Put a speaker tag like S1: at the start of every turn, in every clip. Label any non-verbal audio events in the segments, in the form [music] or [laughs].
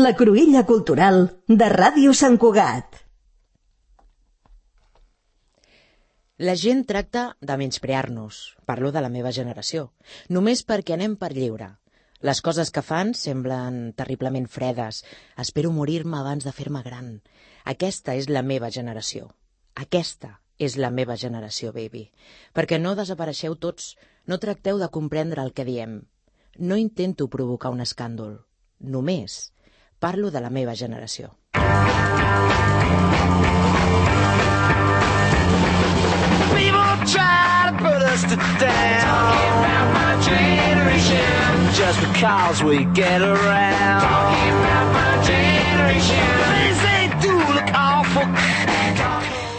S1: La Cruïlla Cultural de Ràdio Sant Cugat.
S2: La gent tracta de menysprear-nos, parlo de la meva generació, només perquè anem per lliure. Les coses que fan semblen terriblement fredes. Espero morir-me abans de fer-me gran. Aquesta és la meva generació. Aquesta és la meva generació, baby. Perquè no desapareixeu tots, no tracteu de comprendre el que diem. No intento provocar un escàndol. Només Parlo de la meva generació. People try to put us to down. Talking about my generation. Just because we get around. Talking about my generation. Things they do look awful.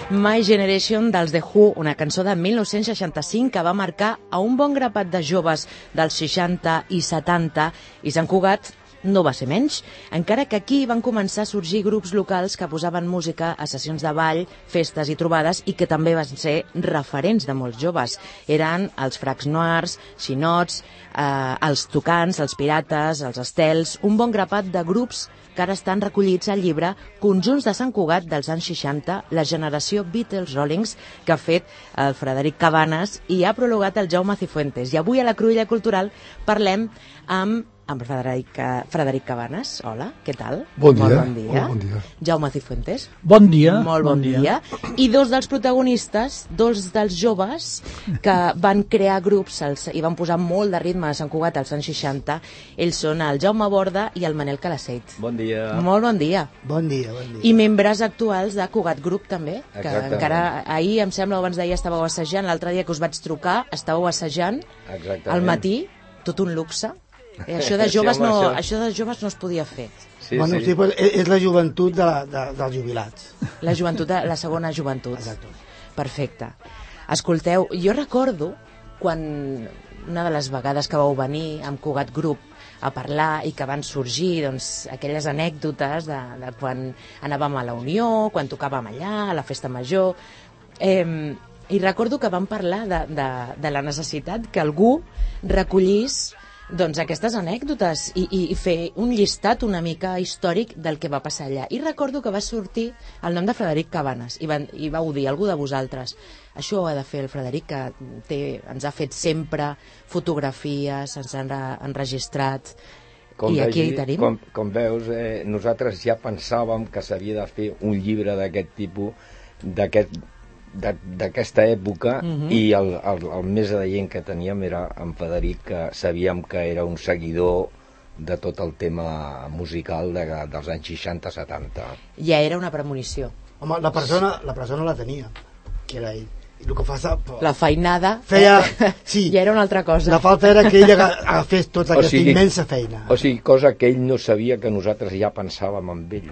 S2: My Generation dels The Who, una cançó de 1965 que va marcar a un bon grapat de joves dels 60 i 70 i Sant Cugat no va ser menys, encara que aquí van començar a sorgir grups locals que posaven música a sessions de ball, festes i trobades i que també van ser referents de molts joves. Eren els fracs noirs, xinots, eh, els tocants, els pirates, els estels, un bon grapat de grups que ara estan recollits al llibre Conjunts de Sant Cugat dels anys 60, la generació Beatles-Rollings, que ha fet el Frederic Cabanes i ha prologat el Jaume Cifuentes. I avui a la Cruïlla Cultural parlem amb amb Frederic, Frederic Cabanes. Hola, què tal?
S3: Bon dia.
S2: Molt bon dia.
S3: Hola, bon dia.
S2: Jaume Cifuentes.
S3: Bon dia.
S2: Molt bon, bon dia. dia. I dos dels protagonistes, dos dels joves que van crear grups els, i van posar molt de ritme a Sant Cugat als anys 60, ells són el Jaume Borda i el Manel Calaceit.
S4: Bon dia.
S2: Molt bon dia.
S5: Bon dia, bon dia.
S2: I membres actuals de Cugat Group també, que Exactament. encara ahir, em sembla, abans d'ahir estàveu assajant, l'altre dia que us vaig trucar, estàveu assajant
S4: Exactament.
S2: al matí, tot un luxe. Eh, això de joves sí, home, no, això... això de joves no es podia fer.
S5: Sí, bueno, sí. sí però és la joventut de la, de, dels jubilats.
S2: La joventut, de, la segona joventut.
S5: Exacte.
S2: Perfecte. Escolteu, jo recordo quan una de les vegades que vau venir amb Cugat Group a parlar i que van sorgir doncs, aquelles anècdotes de, de quan anàvem a la Unió, quan tocàvem allà, a la festa major... Eh, I recordo que vam parlar de, de, de la necessitat que algú recollís doncs aquestes anècdotes i, i fer un llistat una mica històric del que va passar allà. I recordo que va sortir el nom de Frederic Cabanes i, van, i vau dir, algú de vosaltres, això ho ha de fer el Frederic, que té, ens ha fet sempre fotografies, ens han enregistrat, com I aquí vegi, tenim.
S4: Com, com veus, eh, nosaltres ja pensàvem que s'havia de fer un llibre d'aquest tipus, d'aquest d'aquesta època uh mhm. -huh. i el, el, el més adient que teníem era en Federic que sabíem que era un seguidor de tot el tema musical de, dels anys 60-70
S2: ja era una premonició.
S5: Home, la persona, la persona la tenia que era ell. I el que fa,
S2: la feinada
S5: feia, [laughs] sí,
S2: ja era una altra cosa.
S5: La falta era que ell agafés tota aquesta sigui, immensa feina.
S4: o sigui, cosa que ell no sabia que nosaltres ja pensàvem amb ell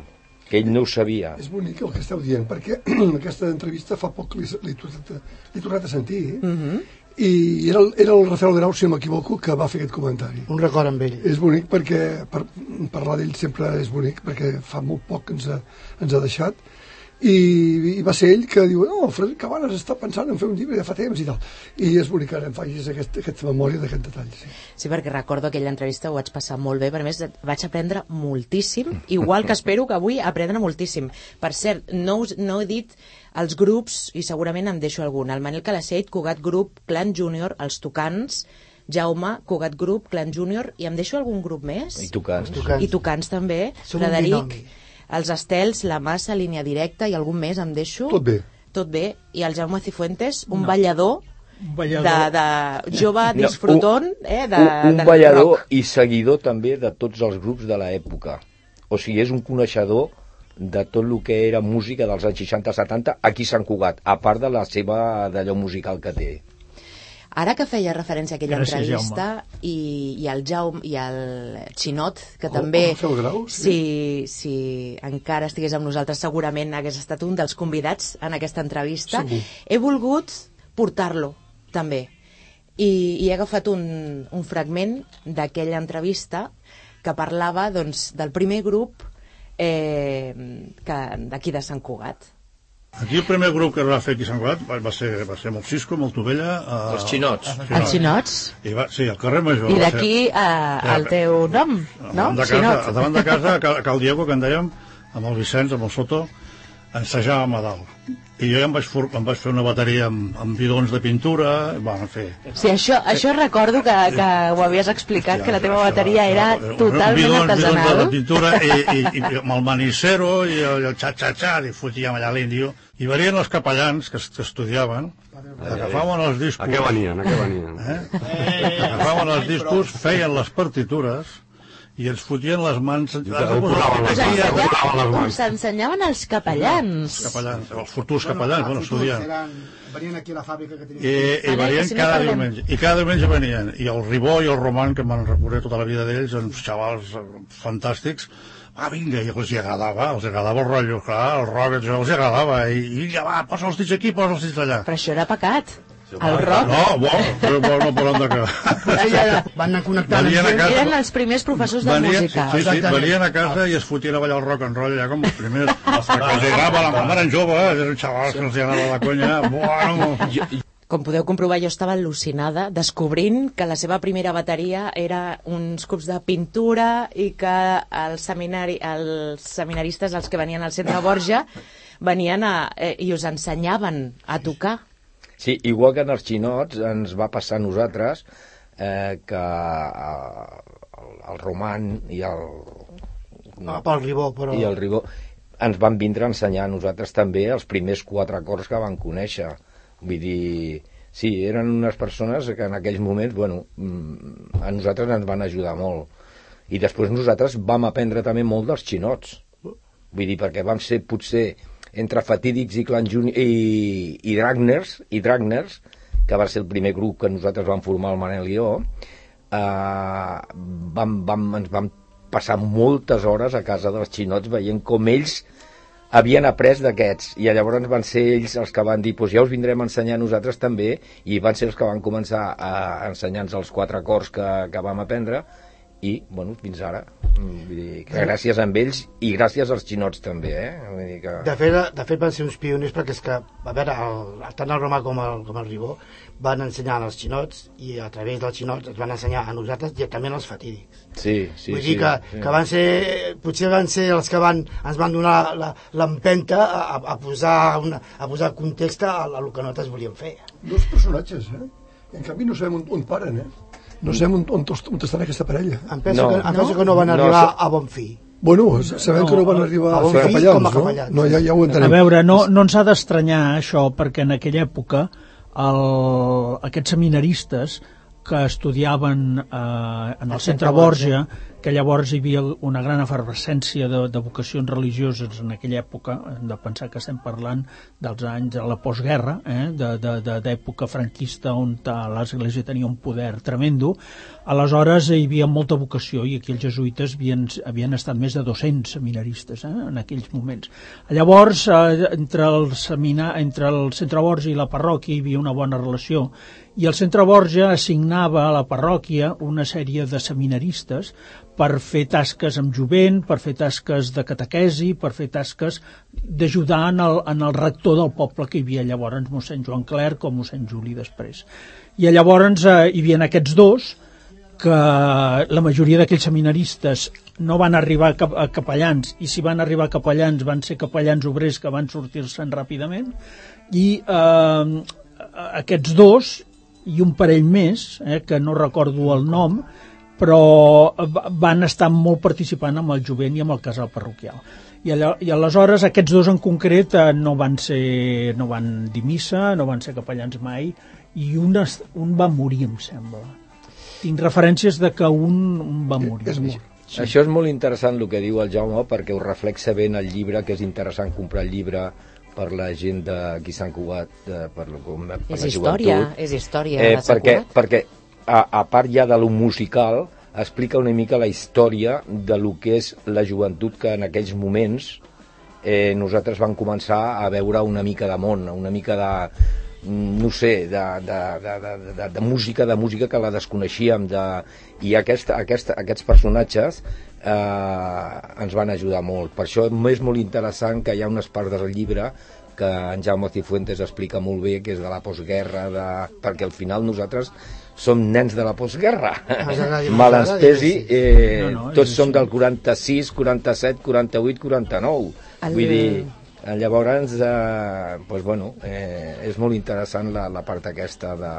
S4: que ell no ho sabia.
S3: És bonic el que esteu dient, perquè en [clears throat] aquesta entrevista fa poc l'he tornat, tornat a sentir, eh? uh -huh. i era el, era el Rafael Grau, si no m'equivoco, que va fer aquest comentari.
S5: Un record amb ell.
S3: És bonic perquè per, parlar d'ell sempre és bonic, perquè fa molt poc que ens ha, ens ha deixat, i, i va ser ell que diu no, Frederic Cabanes està pensant en fer un llibre de fa temps i tal i és bonic que ara em facis aquest, aquesta memòria d'aquest detall sí.
S2: sí, perquè recordo aquella entrevista ho vaig passar molt bé, per més vaig aprendre moltíssim, igual que espero que avui aprendre moltíssim per cert, no, us, no he dit els grups i segurament em deixo algun el Manel Calaceit, Cugat Group, Clan Júnior els Tocants Jaume, Cugat Group, Clan Júnior i em deixo algun grup més?
S4: I Tocants.
S2: I Tocants també, Som Frederic els estels, la massa, línia directa i algun més em deixo?
S3: Tot bé.
S2: Tot bé. I el Jaume Cifuentes, un no. ballador ballador. De, de jove disfrutón no, un, eh, de,
S4: un, un
S2: de
S4: ballador
S2: rock.
S4: i seguidor també de tots els grups de l'època o sigui, és un coneixedor de tot el que era música dels anys 60-70 aquí a Sant Cugat, a part de la seva d'allò musical que té
S2: Ara que feia referència a aquella Gràcies, entrevista i, i el Jaume i el Xinot, que
S3: oh,
S2: també
S3: oh, grau,
S2: sí. si, si encara estigués amb nosaltres segurament hagués estat un dels convidats en aquesta entrevista,
S3: Segur.
S2: he volgut portar-lo també i, i he agafat un, un fragment d'aquella entrevista que parlava doncs, del primer grup eh, d'aquí de Sant Cugat
S6: Aquí el primer grup que es va fer aquí a Sant Cugat va, va ser, va ser amb el Cisco, amb el Tovella... Eh,
S4: Els xinots.
S2: Els xinots.
S6: I va, sí, al carrer Major.
S2: I d'aquí eh, el teu nom, no?
S6: Davant de casa, davant de casa, a Cal- a Cal Diego, que en dèiem, amb el Vicenç, amb el Soto, ensajàvem a dalt. I jo ja em vaig, for, em vaig fer una bateria amb, amb bidons de pintura, vam fer...
S2: Sí, això, això recordo que, que ho havies explicat, que la teva bateria era totalment
S6: bidons, bidons de, de
S2: artesanal.
S6: pintura i, i, i, amb el manicero i el, el xa-xa-xa i fotíem allà l'índio i venien els capellans que, es- que estudiaven agafaven els discos
S7: A què venien, a què venien?
S6: eh? agafaven els discos feien les partitures i ens fotien les mans
S7: posaven les
S2: us ensenyaven els capellans.
S6: els capellans, els futurs capellans, bueno, estudiant
S5: Eren, venien aquí a la fàbrica que teníem.
S6: I, i
S2: Vale,
S6: venien cada diumenge. I cada diumenge venien. I el Ribó i el Roman, que me'n recordo tota la vida d'ells, uns xavals eh, fantàstics, va, vinga, i els agradava, els agradava el rotllo, clar, el rock, els agradava, i, i ja va, posa els dits aquí, posa els dits allà.
S2: Però això era pecat. El rock.
S6: No, bo, però bo, no parlem de que...
S5: Van anar connectant
S6: Venien a casa,
S2: Eren els primers professors de
S6: venien,
S2: música.
S6: sí, sí,
S5: Exactament.
S6: venien a casa i es fotien a ballar el rock and roll allà com els primers. [laughs] Els que els agradava, la quan eren joves, eren xavals que els hi anava la conya, bueno...
S2: Com podeu comprovar, jo estava al·lucinada descobrint que la seva primera bateria era uns cubs de pintura i que els, seminari, els seminaristes, els que venien al centre Borja, venien a, eh, i us ensenyaven a tocar.
S4: Sí, igual que en els xinots ens va passar a nosaltres eh, que eh, el, el Roman i el,
S5: Ah, pel Ribó, però...
S4: i el Ribó ens van vindre a ensenyar a nosaltres també els primers quatre acords que van conèixer. Vull dir, sí, eren unes persones que en aquells moments, bueno, mm, a nosaltres ens van ajudar molt. I després nosaltres vam aprendre també molt dels xinots. Vull dir, perquè vam ser potser entre Fatídics i Clan Juni i, i Dragners, i Dragners, que va ser el primer grup que nosaltres vam formar el Manel i jo, eh, vam, vam, ens vam passar moltes hores a casa dels xinots veient com ells havien après d'aquests. I llavors van ser ells els que van dir pues ja us vindrem a ensenyar nosaltres també i van ser els que van començar a ensenyar-nos els quatre acords que, que vam aprendre i, bueno, fins ara vull dir que gràcies a ells i gràcies als xinots també eh? vull dir que...
S5: De fet, de fet van ser uns pioners perquè és que, a veure, el, tant el Romà com el, com el Ribó van ensenyar als xinots i a través dels xinots ens van ensenyar a nosaltres i també als fatídics.
S4: sí, sí,
S5: Vull
S4: sí,
S5: dir que,
S4: sí.
S5: que van ser, potser van ser els que van, ens van donar la- l'empenta a, a, a, posar una, a posar context a, a el que nosaltres volíem fer.
S3: Dos personatges, eh? I en canvi no sabem on, on paren, eh? No sabem on, on, on estan aquesta parella.
S5: Em penso,
S4: No.
S5: que, em penso que no van
S4: No,
S5: arribar
S4: se-
S5: a bon fi.
S3: Bueno, sabem que no van arribar
S5: a
S3: a
S5: bon fi
S3: capellans,
S5: com a
S3: no?
S5: capellans.
S3: No, ja, ja ho
S8: A
S3: entenem.
S8: veure, no, no ens ha d'estranyar això, perquè en aquella època el, aquests seminaristes que estudiaven eh, en el centre Borja, que llavors hi havia una gran efervescència de, de vocacions religioses en aquella època, hem de pensar que estem parlant dels anys de la postguerra, eh, d'època franquista on l'Església tenia un poder tremendo, aleshores hi havia molta vocació i aquí els jesuïtes havien, havien estat més de 200 seminaristes eh, en aquells moments. Llavors, eh, entre, el semina, entre el centre Borja i la parròquia hi havia una bona relació i el centre Borja assignava a la parròquia una sèrie de seminaristes per fer tasques amb jovent, per fer tasques de catequesi, per fer tasques d'ajudar en, el, en el rector del poble que hi havia llavors, mossèn Joan Clerc o mossèn Juli després. I llavors eh, hi havia aquests dos que la majoria d'aquells seminaristes no van arribar a capellans i si van arribar a capellans van ser capellans obrers que van sortir-se'n ràpidament i eh, aquests dos i un parell més, eh, que no recordo el nom, però va- van estar molt participant amb el jovent i amb el casal parroquial. I, allò, I aleshores aquests dos en concret eh, no van ser no van dir missa, no van ser capellans mai i un, es, un va morir, em sembla. Tinc referències de que un, un va morir.
S3: És mort.
S4: Sí. Això és molt interessant el que diu el Jaume perquè ho reflexa bé en el llibre, que és interessant comprar el llibre per la gent d'aquí Sant Cugat, eh, per, com- per
S2: És
S4: la
S2: història,
S4: joventut.
S2: és història
S4: Eh, perquè, perquè a, a part ja de lo musical, explica una mica la història de lo que és la joventut que en aquells moments eh, nosaltres vam començar a veure una mica de món, una mica de no sé, de, de, de, de, de, de música, de música que la desconeixíem, de, i aquest, aquest, aquests personatges eh, ens van ajudar molt. Per això és molt interessant que hi ha unes parts del llibre que en Jaume Cifuentes explica molt bé, que és de la postguerra, de... perquè al final nosaltres som nens de la postguerra.
S5: ens agradi,
S4: Mal
S5: ens
S4: ens
S5: agradi,
S4: pesi,
S5: sí.
S4: eh,
S8: No, no, és
S4: tots som del 46, 47, 48, 49.
S2: El-
S4: Vull dir, eh, llavors, eh, pues bueno, eh, és molt interessant la, la part aquesta de...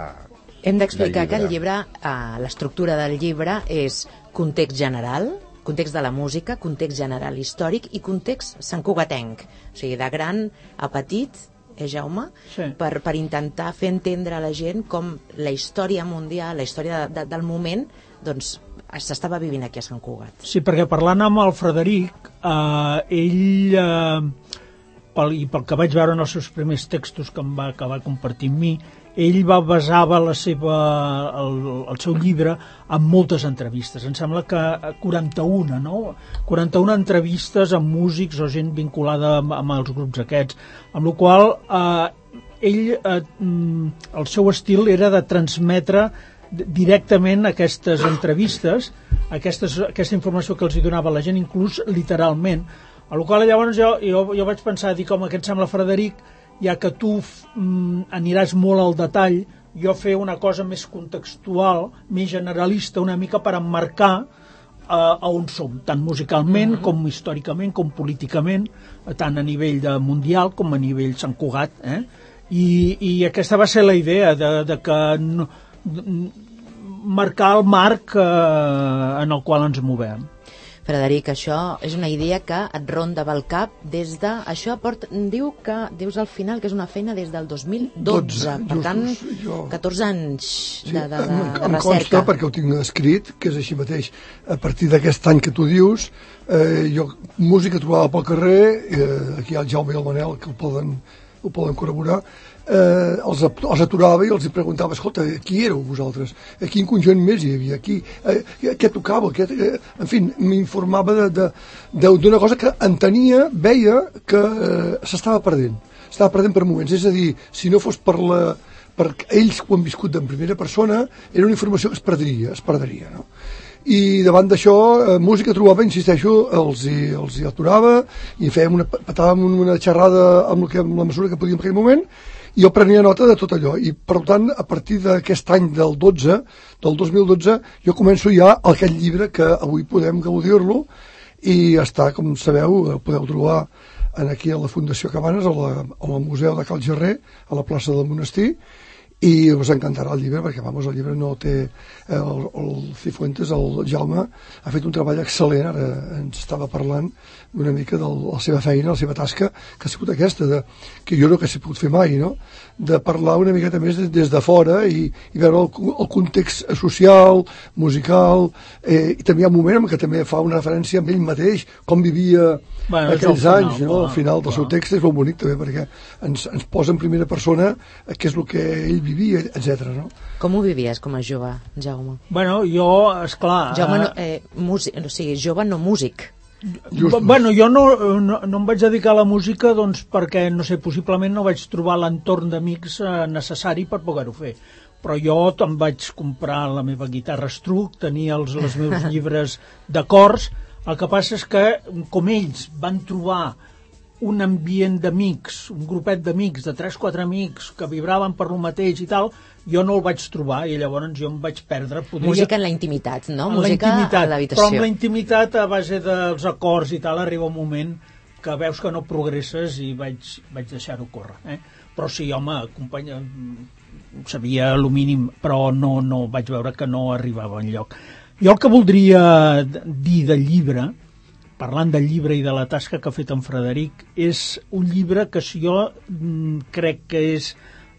S2: Hem d'explicar que el
S4: llibre.
S2: llibre, eh, l'estructura del llibre és context general, context de la música, context general històric i context santcugatenc. O sigui, de gran a petit, eh, Jaume?
S8: Sí.
S2: Per, per intentar fer entendre a la gent com la història mundial, la història de, de, del moment, doncs s'estava vivint aquí a Sant Cugat.
S8: Sí, perquè parlant amb el Frederic, eh, ell, eh, pel, i pel que vaig veure en els seus primers textos que em va acabar compartint amb mi, ell va basava la seva, el, el seu llibre en moltes entrevistes. Em sembla que 41, no? 41 entrevistes amb músics o gent vinculada amb, amb els grups aquests. Amb la qual eh, ell, eh, mm, el seu estil era de transmetre directament aquestes entrevistes, aquestes, aquesta informació que els hi donava la gent, inclús literalment. A la qual llavors jo, jo, jo vaig pensar, dic, home, què et sembla, Frederic, ja que tu mm, aniràs molt al detall, jo fer una cosa més contextual, més generalista, una mica per emmarcar eh, a on som, tant musicalment com històricament, com políticament, tant a nivell de mundial com a nivell Sant Cugat. Eh? I, I aquesta va ser la idea, de, de que no, de, marcar el marc eh, en el qual ens movem.
S2: Frederic, això és una idea que et ronda pel cap des de... Això port, diu que dius al final que és una feina des del 2012,
S3: 12,
S2: per tant,
S3: just, jo-
S2: 14 anys
S3: Sí,
S2: de, de, de,
S3: em,
S2: de
S3: em
S2: recerca.
S3: consta, perquè ho tinc escrit, que és així mateix. A partir d'aquest any que tu dius, eh, jo música trobada pel carrer, eh, aquí hi ha el Jaume i el Manel que ho poden, ho poden corroborar, eh, els, els aturava i els preguntava, escolta, qui éreu vosaltres? A quin conjunt més hi havia? Qui, eh, què tocava? Què, eh, en fi, m'informava d'una cosa que entenia, veia que eh, s'estava perdent. Estava perdent per moments. És a dir, si no fos per la, perquè ells ho han viscut en primera persona, era una informació que es perdria, es perdria, no? I davant d'això, eh, música trobava, insisteixo, els hi, els hi aturava i fèiem una, patàvem una xerrada amb, el que, amb la mesura que podíem en aquell moment jo prenia nota de tot allò i per tant a partir d'aquest any del 12 del 2012 jo començo ja aquest llibre que avui podem gaudir-lo i està, com sabeu, podeu trobar en aquí a la Fundació Cabanes, al Museu de Cal Gerrer, a la plaça del Monestir, i us encantarà el llibre, perquè vamos, el llibre no té... Eh, el, el Cifuentes, el Jaume, ha fet un treball excel·lent, ara ens estava parlant una mica de la seva feina, la seva tasca, que ha sigut aquesta, de, que jo no que s'hi pogut fer mai, no? de parlar una miqueta més des, des de fora i, i veure el, el context social, musical, eh, i també hi ha un moment en què també fa una referència amb ell mateix, com vivia
S8: Bueno,
S3: aquells
S8: al final,
S3: anys, no? al final del seu
S8: clar.
S3: text és molt bonic també perquè ens, ens posa en primera persona eh, què és el que ell vivia, etc. No?
S2: Com ho vivies com a jove, Jaume?
S8: Bueno, jo, esclar...
S2: Jaume, no,
S8: eh,
S2: eh, músic, o sigui, jove no músic.
S3: Just,
S8: Bu- Bueno, jo no, no, no em vaig dedicar a la música doncs, perquè, no sé, possiblement no vaig trobar l'entorn d'amics eh, necessari per poder-ho fer. Però jo em vaig comprar la meva guitarra Struc, tenia els, els meus [laughs] llibres d'acords, el que passa és que, com ells van trobar un ambient d'amics, un grupet d'amics, de 3-4 amics que vibraven per lo mateix i tal, jo no el vaig trobar i llavors jo em vaig perdre. Podria...
S2: Música en la intimitat, no?
S8: En la
S2: Música
S8: intimitat,
S2: a
S8: però
S2: l'habitació.
S8: amb la intimitat a base dels acords i tal arriba un moment que veus que no progresses i vaig, vaig deixar-ho córrer eh? però sí, home, acompanya mm, sabia el mínim però no, no vaig veure que no arribava enlloc jo el que voldria dir del llibre parlant del llibre i de la tasca que ha fet en Frederic és un llibre que si jo mm, crec que és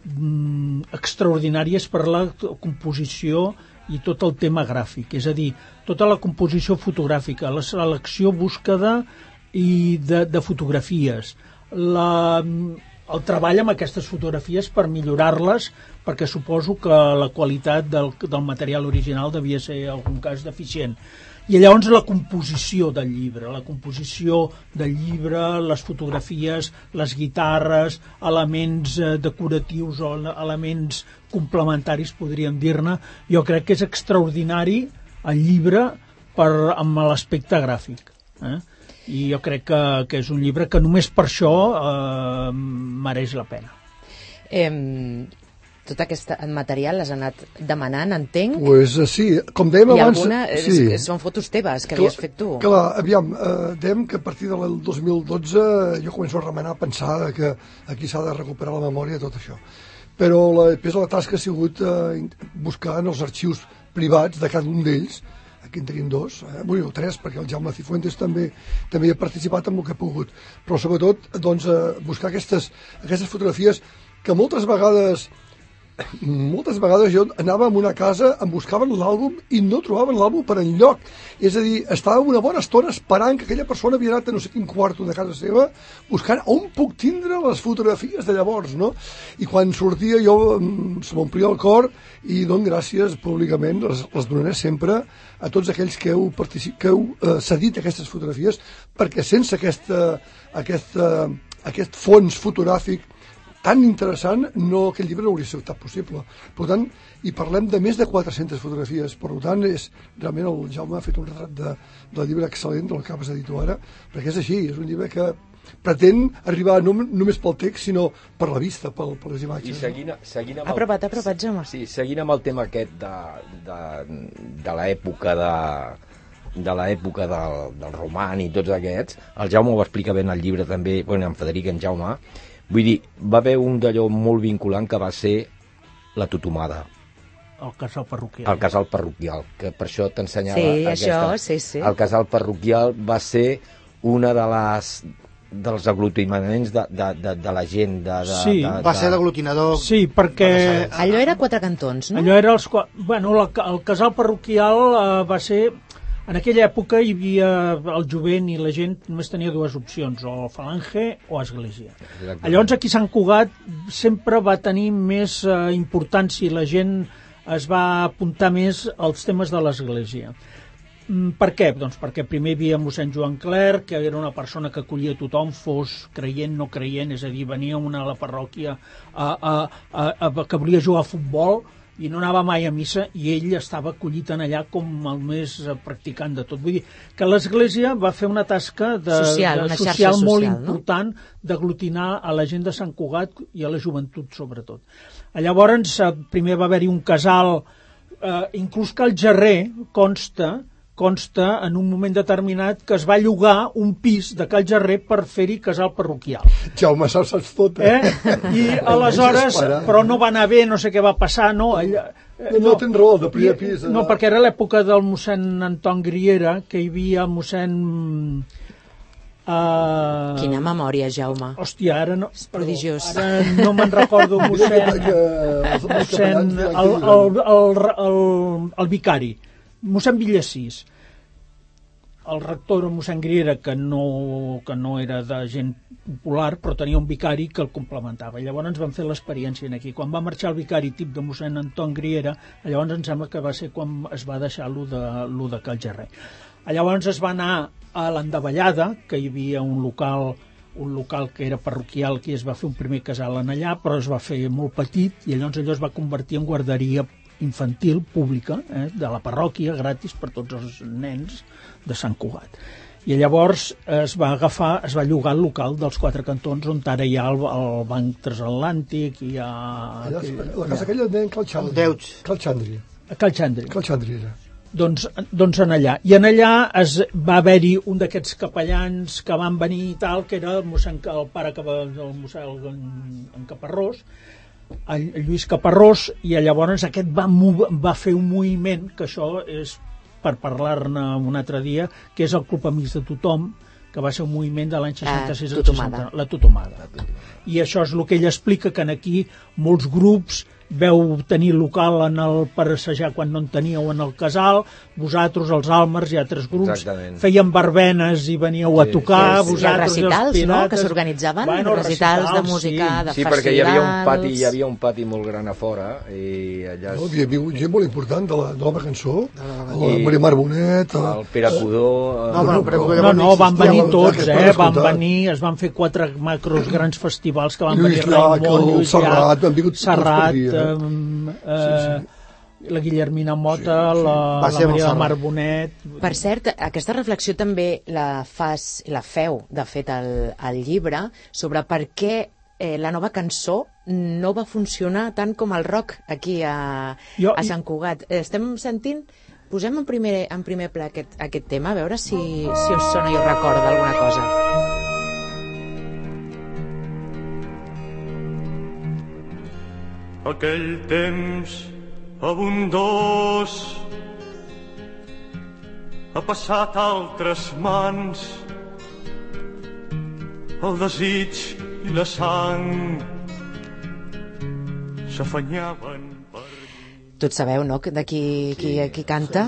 S8: mm, extraordinari és per la composició i tot el tema gràfic, és a dir, tota la composició fotogràfica, la selecció, búsqueda i de, de fotografies, la, el treball amb aquestes fotografies per millorar-les, perquè suposo que la qualitat del, del material original devia ser en algun cas deficient. I llavors la composició del llibre, la composició del llibre, les fotografies, les guitarres, elements eh, decoratius o ele- elements complementaris, podríem dir-ne, jo crec que és extraordinari el llibre per, amb l'aspecte gràfic. Eh? i jo crec que, que és un llibre que només per això eh, mereix la pena.
S2: Eh, tot aquest material l'has anat demanant, entenc?
S3: Pues, eh, sí, com dèiem
S2: I
S3: abans...
S2: alguna... és-
S3: sí.
S2: són fotos teves que havies fet tu.
S3: Clar, aviam, eh, dèiem que a partir del 2012 jo començo a remenar a pensar que aquí s'ha de recuperar la memòria de tot això. Però la, després la tasca ha sigut eh, buscar en els arxius privats de cada un d'ells, aquí en tenim dos, eh, bueno, o tres, perquè el Jaume Cifuentes també també hi ha participat amb el que ha pogut, però sobretot doncs, eh, buscar aquestes, aquestes fotografies que moltes vegades moltes vegades jo anava a una casa, em buscaven l'àlbum i no trobaven l'àlbum per enlloc. És a dir, estava una bona estona esperant que aquella persona havia anat a no sé quin quarto de casa seva buscant on puc tindre les fotografies de llavors, no? I quan sortia jo mm, se m'omplia el cor i dono gràcies públicament, les, les donaré sempre a tots aquells que heu, que heu eh, cedit aquestes fotografies perquè sense aquesta, aquesta, aquest fons fotogràfic tan interessant, no, aquest llibre no hauria estat possible. Per tant, hi parlem de més de 400 fotografies. Per tant, és, realment el Jaume ha fet un retrat de, del llibre excel·lent, del que acabes de dir tu ara, perquè és així, és un llibre que pretén arribar no només pel text, sinó per la vista, pel, per les
S4: I
S3: imatges.
S4: seguint, seguint amb el,
S2: Apropa't, apropa't, Jaume.
S4: Sí, seguint amb el tema aquest de, de, de l'època de de l'època del, del roman i tots aquests, el Jaume ho explica bé en el llibre també, bueno, en Federic i en Jaume, vull dir, va haver un d'allò molt vinculant que va ser la tutomada,
S8: El casal parroquial.
S4: el casal parroquial, que per això t'ensenyava
S2: Sí,
S4: aquesta...
S2: això, sí, sí.
S4: El casal parroquial va ser una de les dels aglutinaments de, de, de, de la gent de, de,
S8: Sí.
S4: de,
S5: Va ser l'aglutinador...
S8: Sí, perquè
S2: Allò era quatre cantons, no?
S8: allò era els... Bueno, la, el casal parroquial eh, va ser... En aquella època hi havia el jovent i la gent només tenia dues opcions, o falange o església.
S4: Exactament.
S8: Llavors aquí Sant Cugat sempre va tenir més eh, importància i la gent es va apuntar més als temes de l'església. Mm, Per què? Doncs perquè primer hi havia mossèn Joan Clerc, que era una persona que acollia tothom, fos creient, no creient, és a dir, venia una a la parròquia a, a, a, a, que volia jugar a futbol i no anava mai a missa i ell estava acollit en allà com el més eh, practicant de tot. Vull dir que l'Església va fer una tasca de,
S2: Social,
S8: de
S2: una xarxa
S8: social molt
S2: social, no?
S8: important d'aglutinar a la gent de Sant Cugat i a la joventut sobretot. Llavors eh, primer va haver-hi un casal eh, inclús que el Gerrer consta consta en un moment determinat que es va llogar un pis de Cal Gerrer per fer-hi casal parroquial.
S3: Jaume, saps, saps tot, eh?
S8: Eh? I [laughs] aleshores, però no va anar bé, no sé què va passar, no, allà, eh,
S3: No, no, tens raó, de primer pis,
S8: No,
S3: eh.
S8: perquè era l'època del mossèn Anton Griera, que hi havia el mossèn... Uh,
S2: Quina memòria, Jaume.
S8: Hòstia, ara no...
S2: És prodigiós.
S8: Ara no me'n recordo, [laughs] mossèn... Mossèn el,
S3: diuen
S8: el, el, el, el vicari, mossèn Villassís. El rector era mossèn Griera, que no, que no era de gent popular, però tenia un vicari que el complementava. I llavors ens van fer l'experiència en aquí. Quan va marxar el vicari tip de mossèn Anton Griera, llavors em sembla que va ser quan es va deixar lo de, lo de Cal Gerrer. Llavors es va anar a l'Endavallada, que hi havia un local un local que era parroquial que es va fer un primer casal en allà però es va fer molt petit i llavors allò es va convertir en guarderia infantil pública eh, de la parròquia gratis per tots els nens de Sant Cugat i llavors es va agafar es va llogar el local dels quatre cantons on ara hi ha el, el banc transatlàntic hi ha
S3: Allà, la casa aquella en deien Cal Xandri.
S5: El Deuts.
S3: Cal Xandri.
S8: a Cal Xandri
S3: Cal Xandri era.
S8: doncs, doncs en allà. I en allà es va haver-hi un d'aquests capellans que van venir i tal, que era el, mossèn, el pare que va, el mossèn en, en Caparrós, el Lluís Caparrós, i llavors aquest va, va fer un moviment, que això és per parlar-ne un altre dia, que és el Club Amics de Tothom, que va ser un moviment de l'any 66 al
S2: tutomada.
S8: 60, la tutomada. I això és el que ell explica, que en aquí molts grups veu tenir local en el per assajar quan no en teníeu en el casal, vosaltres, els Almers i altres grups,
S4: Exactament.
S8: feien barbenes i veníeu a
S4: Sí,
S8: tocar,
S2: sí, sí.
S8: vosaltres
S2: I els recitals,
S8: els
S2: no?,
S8: pirates...
S2: que s'organitzaven, recitals de música, de
S4: Sí, perquè hi havia un
S2: festivals.
S4: pati, hi havia un pati molt gran a fora i allà
S3: No, hi havia gent molt important de la nova cançó, la
S4: I-
S3: Maria Mar Bonet, el,
S4: el Pere Codó... eh,
S5: No, però, però,
S8: No, no, van venir
S3: la-
S8: tots,
S3: la-
S8: eh?
S3: la-
S8: Van venir, es van fer quatre macros grans festivals que van
S3: Lluís
S8: venir
S3: Llach,
S8: Raimon,
S3: el
S8: Lluís
S3: Serrat,
S8: Serrat,
S3: dir, eh?
S8: eh,
S3: Sí, sí.
S8: La Guillermina Mota, sí, sí. la, la
S5: ser
S8: Maria de
S5: Montserrat.
S8: Mar Bonet...
S2: Per cert, aquesta reflexió també la fas, la feu, de fet, al, al llibre, sobre per què eh, la nova cançó no va funcionar tant com el rock aquí a,
S8: Jo-
S2: a Sant Cugat. Estem sentint... Posem en primer, en primer pla aquest, aquest tema, a veure si, si us sona i us recorda alguna cosa.
S9: aquell temps abundós ha passat a altres mans. El desig i la sang s'afanyaven
S2: Tots sabeu, no?, que de qui, qui, qui canta?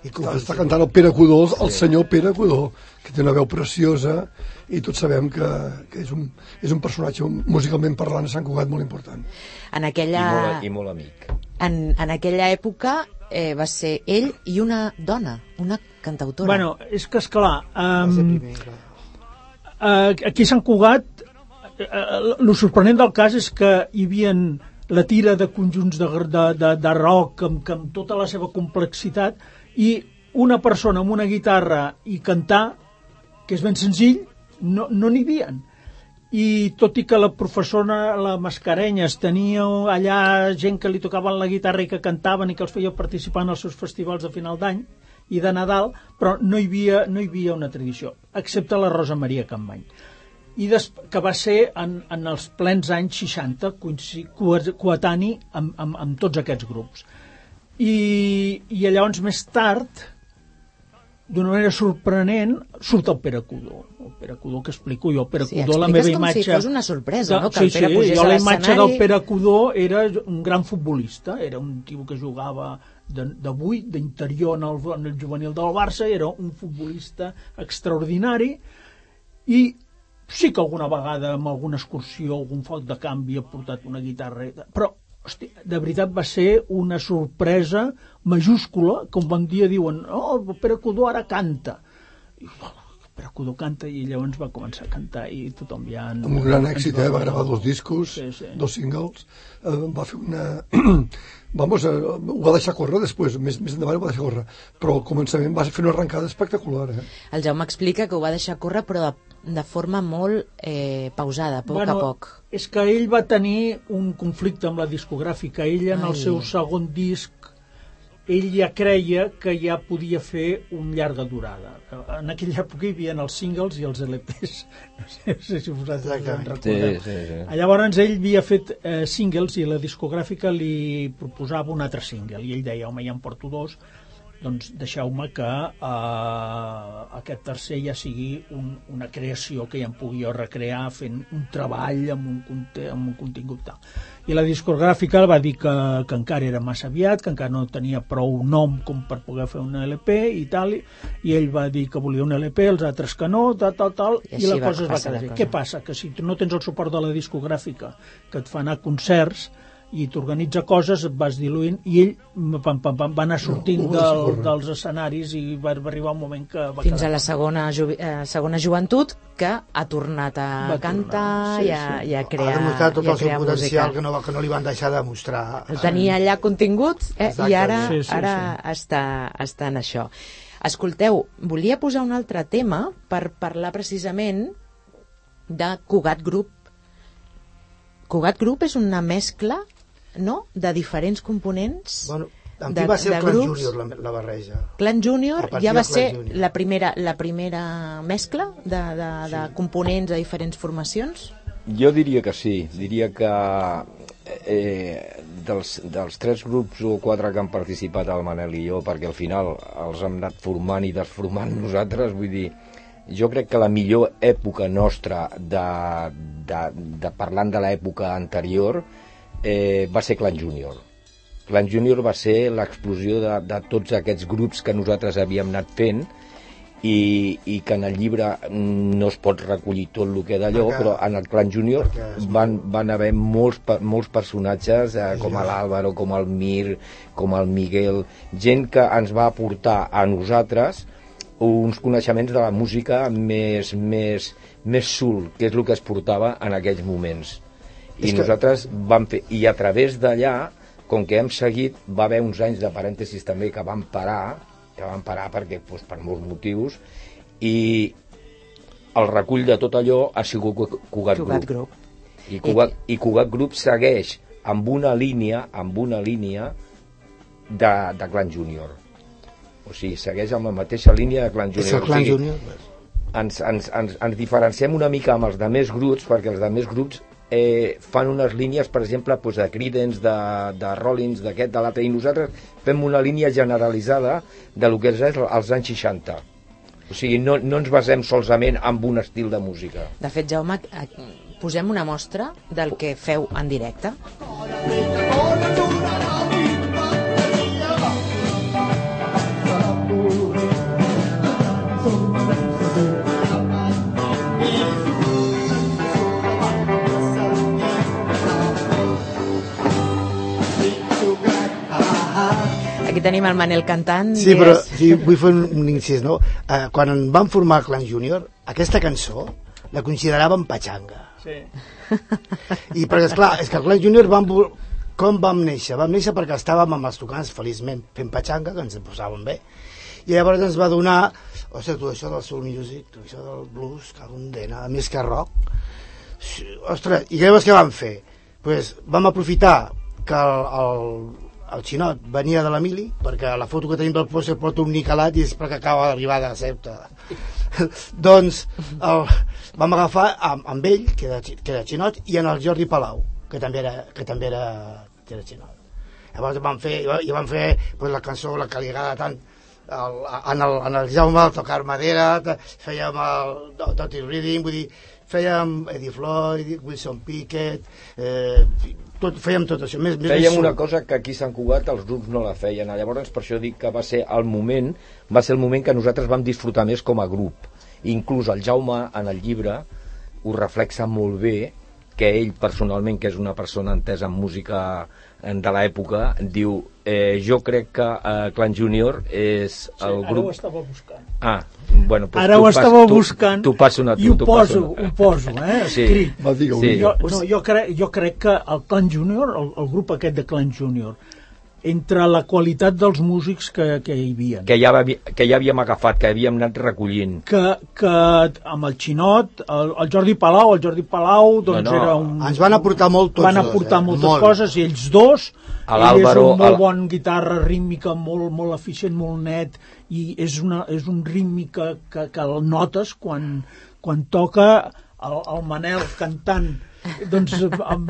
S5: I que
S3: Està, està cantant el Pere Codó, el senyor Pere Codó, que té una veu preciosa i tots sabem que, que és, un, és un personatge musicalment parlant a Sant Cugat molt important.
S2: En
S4: I,
S2: aquella,
S4: molt, i molt amic.
S2: en, en aquella època eh, va ser ell i una dona, una cantautora.
S8: Bueno, és que, esclar,
S5: va ser
S8: um,
S5: primer, clar.
S8: eh, aquí a Sant Cugat, eh, el sorprenent del cas és que hi havia la tira de conjunts de, de, de, de rock amb, amb tota la seva complexitat i una persona amb una guitarra i cantar, que és ben senzill, no n'hi no havia. I tot i que la professora, la Mascarenyes, tenia allà gent que li tocaven la guitarra i que cantaven i que els feia participar en els seus festivals de final d'any i de Nadal, però no hi havia, no hi havia una tradició, excepte la Rosa Maria Campany i des, que va ser en, en els plens anys 60 coinci- coe- coetani amb, amb, amb tots aquests grups. I, i llavors més tard d'una manera sorprenent surt el Pere Codó. El Pere Codó que explico jo. El Pere
S2: Sí,
S8: Codó la meva
S2: com si
S8: imatge
S2: fos una sorpresa, no? Que
S8: sí,
S2: el Pere
S8: sí, jo la imatge del Pere Codó era un gran futbolista era un tio que jugava de, de 8, d'interior en, el, en el juvenil del Barça era un futbolista extraordinari i sí que alguna vegada amb alguna excursió, algun foc de canvi ha portat una guitarra, però hosti, de veritat va ser una sorpresa majúscula que un bon dia diuen oh, el Pere Codó ara canta i oh, el Pere Codó canta i llavors va començar a cantar i tothom ja... en-
S3: Amb un gran èxit, eh? va gravar dos discos,
S8: Sí, sí.
S3: dos singles, eh, va fer una... [clears throat] Vamos, eh, ho va deixar córrer després, més, més endavant ho va deixar córrer, però al començament va fer una arrencada espectacular. Eh?
S2: El Jaume explica que ho va deixar córrer, però de, de forma molt eh, pausada, a poc a poc.
S8: És que ell va tenir un conflicte amb la discogràfica. Ell en el
S2: Ai.
S8: seu segon disc ell ja creia que ja podia fer un llarga durada. En aquella època hi havia els singles i els LPs. [laughs] No sé, no sé si vosaltres en
S5: Exactament.
S8: recordeu.
S4: Sí, sí, sí.
S8: Llavors ell havia fet eh, singles i la discogràfica li proposava un altre single i ell deia, home, ja en porto dos doncs deixeu-me que eh, aquest tercer ja sigui un, una creació que ja em pugui jo recrear fent un treball amb un, conte, amb un contingut tal. I la discogràfica va dir que, que encara era massa aviat, que encara no tenia prou nom com per poder fer un LP i tal, i, i ell va dir que volia un LP, els altres que no, tal, tal, tal,
S2: I
S8: i, la cosa es va quedar. Què passa? Que si no tens el suport de la discogràfica que et fa anar a concerts i t'organitza coses, et vas diluint i ell pam, pam, pam, va anar sortint
S3: deixar
S8: del, dels escenaris i va, va arribar un moment que va
S2: Fins
S8: quedar
S2: a la segona, juvi, eh, segona joventut que ha tornat a
S8: Va
S2: cantar
S8: tornar, sí,
S2: i, a,
S8: sí.
S2: i a
S5: ha
S2: crear,
S5: demostrat tot el seu potencial
S2: música.
S5: que no, que no li van deixar de mostrar.
S2: El tenia allà contingut eh, i ara,
S8: Sí, sí,
S2: ara Està, està en això. Escolteu, volia posar un altre tema per parlar precisament de Cugat Group. Cugat Group és una mescla no? de diferents components
S5: Bueno, amb
S2: de-
S5: qui va ser el Clan
S2: grups.
S5: Júnior la, la barreja?
S2: Clan Junior ja va ser
S5: Junior.
S2: la primera, la primera mescla de, de, de components de diferents formacions?
S4: Jo diria que sí, diria que eh, dels, dels tres grups o quatre que han participat el Manel i jo, perquè al final els hem anat formant i desformant [laughs] nosaltres, vull dir, jo crec que la millor època nostra de, de, de parlant de l'època anterior eh, va ser Clan Junior. Clan Junior va ser l'explosió de, de tots aquests grups que nosaltres havíem anat fent i, i que en el llibre no es pot recollir tot el que d'allò, però en el Clan Junior van, van haver molts, molts personatges, eh, com l'Àlvaro, com el Mir, com el Miguel, gent que ens va aportar a nosaltres uns coneixements de la música més, més, més sul, que és el que es portava en aquells moments. I
S5: És que-
S4: nosaltres vam fer, i a través d'allà com que hem seguit, va haver uns anys de parèntesis també que van parar, que van parar perquè, doncs, per molts motius, i el recull de tot allò ha sigut Cu- Cugat,
S2: Cugat
S4: Group.
S2: Group.
S4: I Cugat, I Cugat Group segueix amb una línia, amb una línia de, de Clan Junior. O sigui, segueix amb la mateixa línia de Clan Junior.
S5: És el
S4: O
S5: Clan
S4: sigui,
S5: Junior.
S4: ens, ens, ens, ens diferenciem una mica amb els de més grups, perquè els de més grups eh, fan unes línies, per exemple, doncs de Creedence, de, de Rollins, d'aquest, de l'altre, i nosaltres fem una línia generalitzada de lo que és els anys 60. O sigui, no, no ens basem solament en un estil de música.
S2: De fet, Jaume, eh, posem una mostra del que feu en directe. Aquí tenim el Manel cantant.
S5: Sí, però
S2: és-
S5: sí, vull fer un, un incís, no? Eh, quan van formar el Clan Junior, aquesta cançó la consideràvem patxanga.
S8: Sí.
S5: I perquè, esclar, és que el Clan Junior vam, vol- com vam néixer? Vam néixer perquè estàvem amb els tocants, feliçment, fent patxanga, que ens en posàvem bé. I llavors ens va donar, ostres, tu, això del soul music, tu, això del blues, que un dena, més que rock. Ostres, i llavors què vam fer? Pues vam aprofitar que el, el, el xinot venia de l'Emili, perquè la foto que tenim del pòster porta un nicalat i és perquè acaba d'arribar de Ceuta. [laughs] doncs el, vam agafar amb, amb ell, que era, que era xinot, i en el Jordi Palau, que també era, que també era, que era xinot. Llavors vam fer, i vam fer pues, la cançó, la que li agrada tant, el, en, el, en el Jaume, el tocar madera, fèiem el Do- Dirty Reading, vull dir, fèiem Eddie Floyd, Wilson Pickett, eh, tot, fèiem tot això. Més, més
S4: Fèiem una cosa que aquí a Sant Cugat els grups no la feien. Llavors, per això dic que va ser el moment, va ser el moment que nosaltres vam disfrutar més com a grup. Inclús el Jaume, en el llibre, ho reflexa molt bé, que ell personalment, que és una persona entesa en música de l'època, diu eh, jo crec que eh, Clan Junior és el
S8: Ara ho
S4: grup...
S8: estava buscant.
S4: Ah, bueno, doncs
S8: Ara
S4: tu
S8: ho
S4: pas-
S8: estava
S4: tu-
S8: buscant
S4: Tu passo una, tu,
S8: i ho
S4: tu
S8: poso,
S4: una.
S8: ho poso, eh, [laughs]
S4: Sí.
S8: escrit.
S3: Va, digue-ho,
S4: Sí.
S8: Jo, no, jo, crec, jo crec que el Clan Junior, el, el grup aquest de Clan Junior, entre la qualitat dels músics que, que hi havia,
S4: Que ja, va, que ja havíem agafat, que havíem anat recollint.
S8: que, que amb el Xinot, el, el Jordi Palau, el Jordi Palau doncs
S4: No, no.
S8: era un...
S5: Ens van aportar molt tots
S8: van
S5: dos,
S8: aportar
S5: eh?
S8: moltes
S5: Molt.
S8: coses i ells dos ell és un molt bon guitarra rítmica molt, molt eficient, molt net i és, una, és un rítmic que, que, que el notes quan, quan toca el, el Manel cantant doncs em,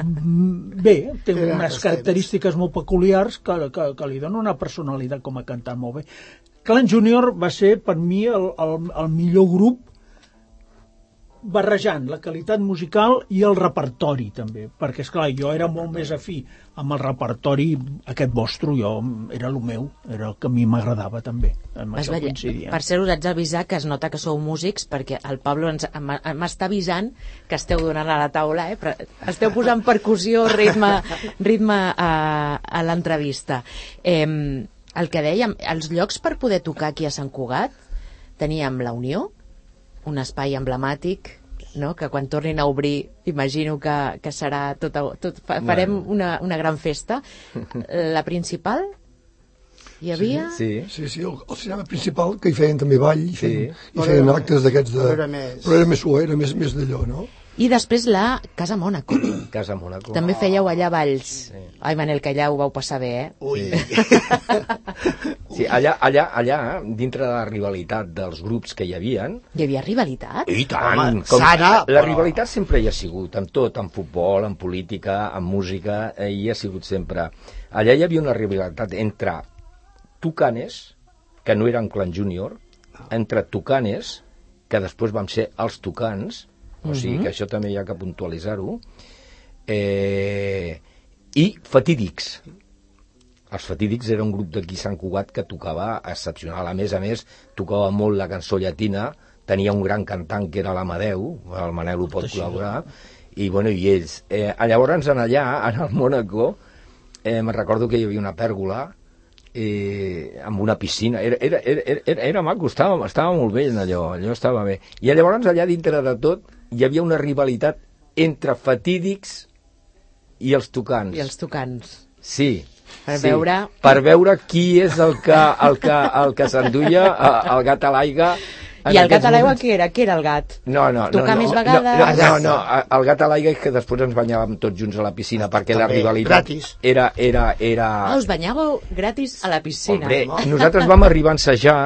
S8: bé, té unes característiques molt peculiars que, que, que li donen una personalitat com a cantant molt bé. Clan Junior va ser per mi el, el, el millor grup barrejant la qualitat musical i el repertori també, perquè és clar jo era molt més afí amb el repertori aquest vostre, jo era el meu era el que a mi m'agradava també amb
S2: Es
S8: això
S2: veia,
S8: coincidíem.
S2: per cert, us haig d'avisar que es nota que sou músics perquè el Pablo ens- m'està avisant que esteu donant a la taula, eh? però esteu posant percussió, ritme, ritme a, a l'entrevista. Eh, el que dèiem, els llocs per poder tocar aquí a Sant Cugat teníem la Unió, un espai emblemàtic no? que quan tornin a obrir imagino que, que serà tot, tot fa, farem una, una gran festa [laughs] la principal hi havia
S4: Sí.
S3: Sí, sí, el, el cinema principal, que hi feien també ball, i feien,
S4: Sí.
S3: i
S5: Però
S3: feien
S5: era-
S3: actes d'aquests de...
S5: però era més-
S3: Però era més suau, era més, més d'allò, no?
S2: I després la Casa Mònaco [clears throat]
S4: Casa Mónaco.
S2: També fèieu allà balls. Ai, Manel, que allà ho vau passar bé, eh?
S5: Ui, [laughs]
S4: Sí, allà, allà, allà, dintre de la rivalitat dels grups que hi havien,
S2: Hi havia rivalitat?
S4: i tant,
S5: Home,
S4: com,
S5: sana,
S4: la
S5: però-
S4: rivalitat sempre hi ha sigut, en tot, en futbol, en política, en música, eh, hi ha sigut sempre. Allà hi havia una rivalitat entre Tucanes, que no eren Clan Junior, entre Tucanes, que després vam ser els Tucans, o sigui que això també hi ha que puntualitzar-ho, eh, i Fatídics. Els Fatídics era un grup d'aquí Sant Cugat que tocava excepcional. A més a més, tocava molt la cançó llatina, tenia un gran cantant que era l'Amadeu, el Manel ho pot col·laborar, i, bueno, i ells. Eh, llavors, en allà, en el Mónaco, eh, me'n recordo que hi havia una pèrgola eh, amb una piscina. Era, era, era, era, era maco, estava, estava molt bé allò, allò estava bé. I llavors, allà dintre de tot, hi havia una rivalitat entre fatídics i els tocants.
S2: I els tocants.
S4: Sí,
S2: Per veure...
S4: per veure qui és el que, el que, el que s'enduia el gat a l'aigua en
S2: I el gat a l'aigua què era? Què era el gat?
S4: No, no, no.
S2: Tocar
S4: no,
S2: més
S4: no,
S2: vegades?
S4: No, no, no, el gat a l'aigua és que després ens banyàvem tots junts a la piscina perquè la
S5: També,
S4: rivalitat
S5: gratis.
S4: era, era, era...
S2: Ah, us banyàveu gratis a la piscina.
S4: Hombre, nosaltres vam arribar a ensejar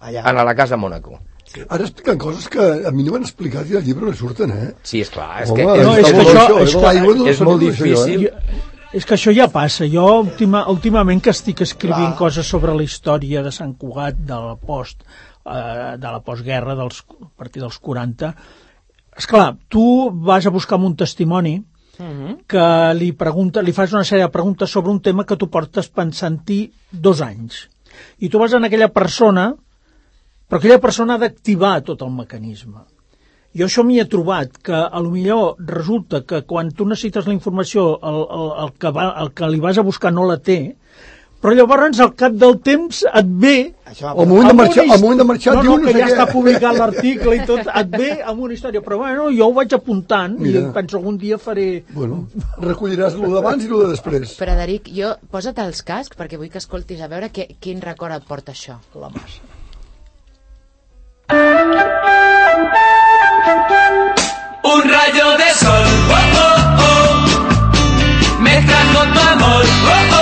S5: Allà.
S4: a la casa Mónaco.
S3: Ara expliquen coses que a mi no m'han explicat i al llibre no surten, eh?
S4: Sí, és clar, és
S3: Home,
S4: que
S8: No,
S4: és,
S8: és que això-
S3: això,
S8: és
S3: no
S4: és molt
S3: això, eh?
S4: difícil.
S8: Jo, és que això ja passa. Jo última, últimament que estic escrivint
S5: Clar.
S8: coses sobre la història de Sant Cugat, de la post, eh, de la postguerra, dels, a partir dels 40, és clar, tu vas a buscar un testimoni que li, pregunta, li fas una sèrie de preguntes sobre un tema que tu portes pensant-hi dos anys. I tu vas en aquella persona, però aquella persona ha d'activar tot el mecanisme. Jo això m'hi he trobat, que a lo millor resulta que quan tu necessites la informació el, el, el, que va, el que li vas a buscar no la té, però llavors al cap del temps et ve
S5: Això
S3: Al moment de marxar,
S8: una
S3: al moment de marxar
S8: no,
S3: diu
S8: no,
S3: no
S8: que ja està publicat l'article i tot, et ve [laughs] amb una història. Però bueno, jo ho vaig apuntant
S3: Mira.
S8: i penso algun dia faré...
S3: Bueno, [laughs] recolliràs lo d'abans i lo de després.
S2: Frederic, jo, posa't els cascs perquè vull que escoltis a veure que, quin record et porta això.
S8: La massa.
S10: Un rayo de sol, oh, oh, oh, mezcla con tu amor, oh, oh.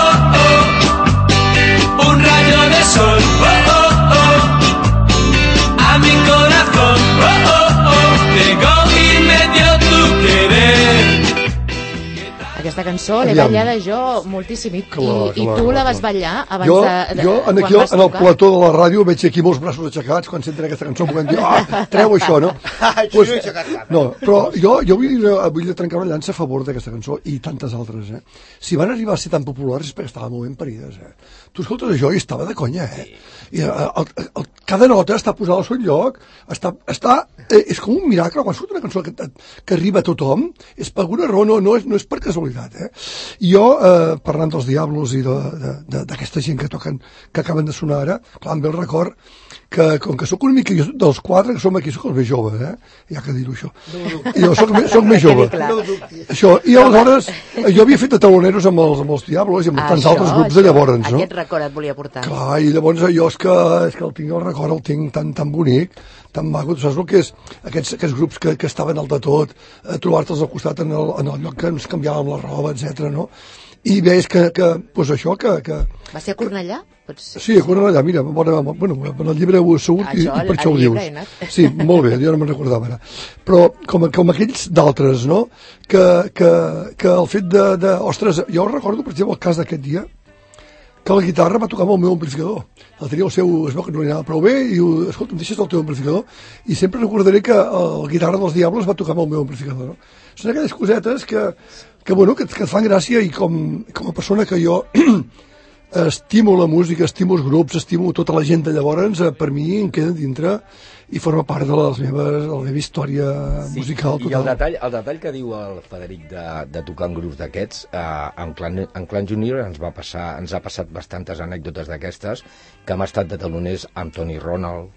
S2: Aquesta cançó l'he ballada jo moltíssim i,
S3: Clar,
S2: i, i
S3: clar,
S2: tu la vas ballar abans
S3: Jo,
S2: de, de
S3: jo en, aquí, en el plató de la ràdio veig aquí molts braços aixecats quan senten aquesta cançó podem dir, ah, treu això, no? [laughs]
S5: Cap, eh?
S3: no, però jo, jo vull, dir- vull trencar una llança a favor d'aquesta cançó i tantes altres, eh? Si van arribar a ser tan populars és perquè estaven molt ben parides, eh? Tu escoltes això i estava de conya, eh? I eh, el, el, el, cada nota està posada al seu lloc, està, està, eh, és com un miracle, quan surt una cançó que, que arriba a tothom, és per alguna raó, no, no, és, no és per casualitat, eh? I jo, eh, parlant dels Diablos i d'aquesta gent que toquen, que acaben de sonar ara, clar, em ve el record que, com que sóc una mica, dels quatre que som aquí, sóc el més jove, eh? Ja que dir-ho això. I jo sóc, sóc més jove.
S2: clar.
S3: Això, i aleshores, eh, jo havia fet de taloneros amb els, amb els Diablos i amb tants
S2: Això,
S3: altres grups
S2: això,
S3: de llavors, no?
S2: Aquest record et volia portar.
S3: Clar, i llavors jo és que, és que el tinc el record, el tinc tan, tan bonic, tan maco, saps el que és aquests, aquests grups que, que estaven al de tot, eh, trobar-te'ls al costat en el, en el lloc que ens canviàvem la roba, etc. no? I veus que, que pues això, que, que,
S2: Va ser a Cornellà? Pots...
S3: Sí, a Cornellà, mira, bona, bueno, en el llibre ho he segut i,
S2: Això,
S3: i per això ho dius. [laughs] Sí, molt bé, jo no me'n recordava ara. Però com, com aquells d'altres, no?, que, que, que el fet de, de... Ostres, jo recordo, per exemple, el cas d'aquest dia, que la guitarra va tocar amb el meu amplificador. El tenia el seu, es veu que no li anava prou bé, i diu, escolta, em deixes el teu amplificador? I sempre recordaré que el guitarra dels Diables va tocar amb el meu amplificador. No? Són aquelles cosetes que, que, bueno, que, que et fan gràcia i com, com a persona que jo estimo la música, estimo els grups, estimo tota la gent de llavors, eh, per mi em queda dintre i forma part de, les meves, de la meva història sí, musical
S4: I el
S3: total.
S4: detall, el detall que diu el Federic de, de tocar en grups d'aquests, eh, en, Clan, en Clan Junior ens va passar, ens ha passat bastantes anècdotes d'aquestes, que hem estat de taloners amb Tony Ronald,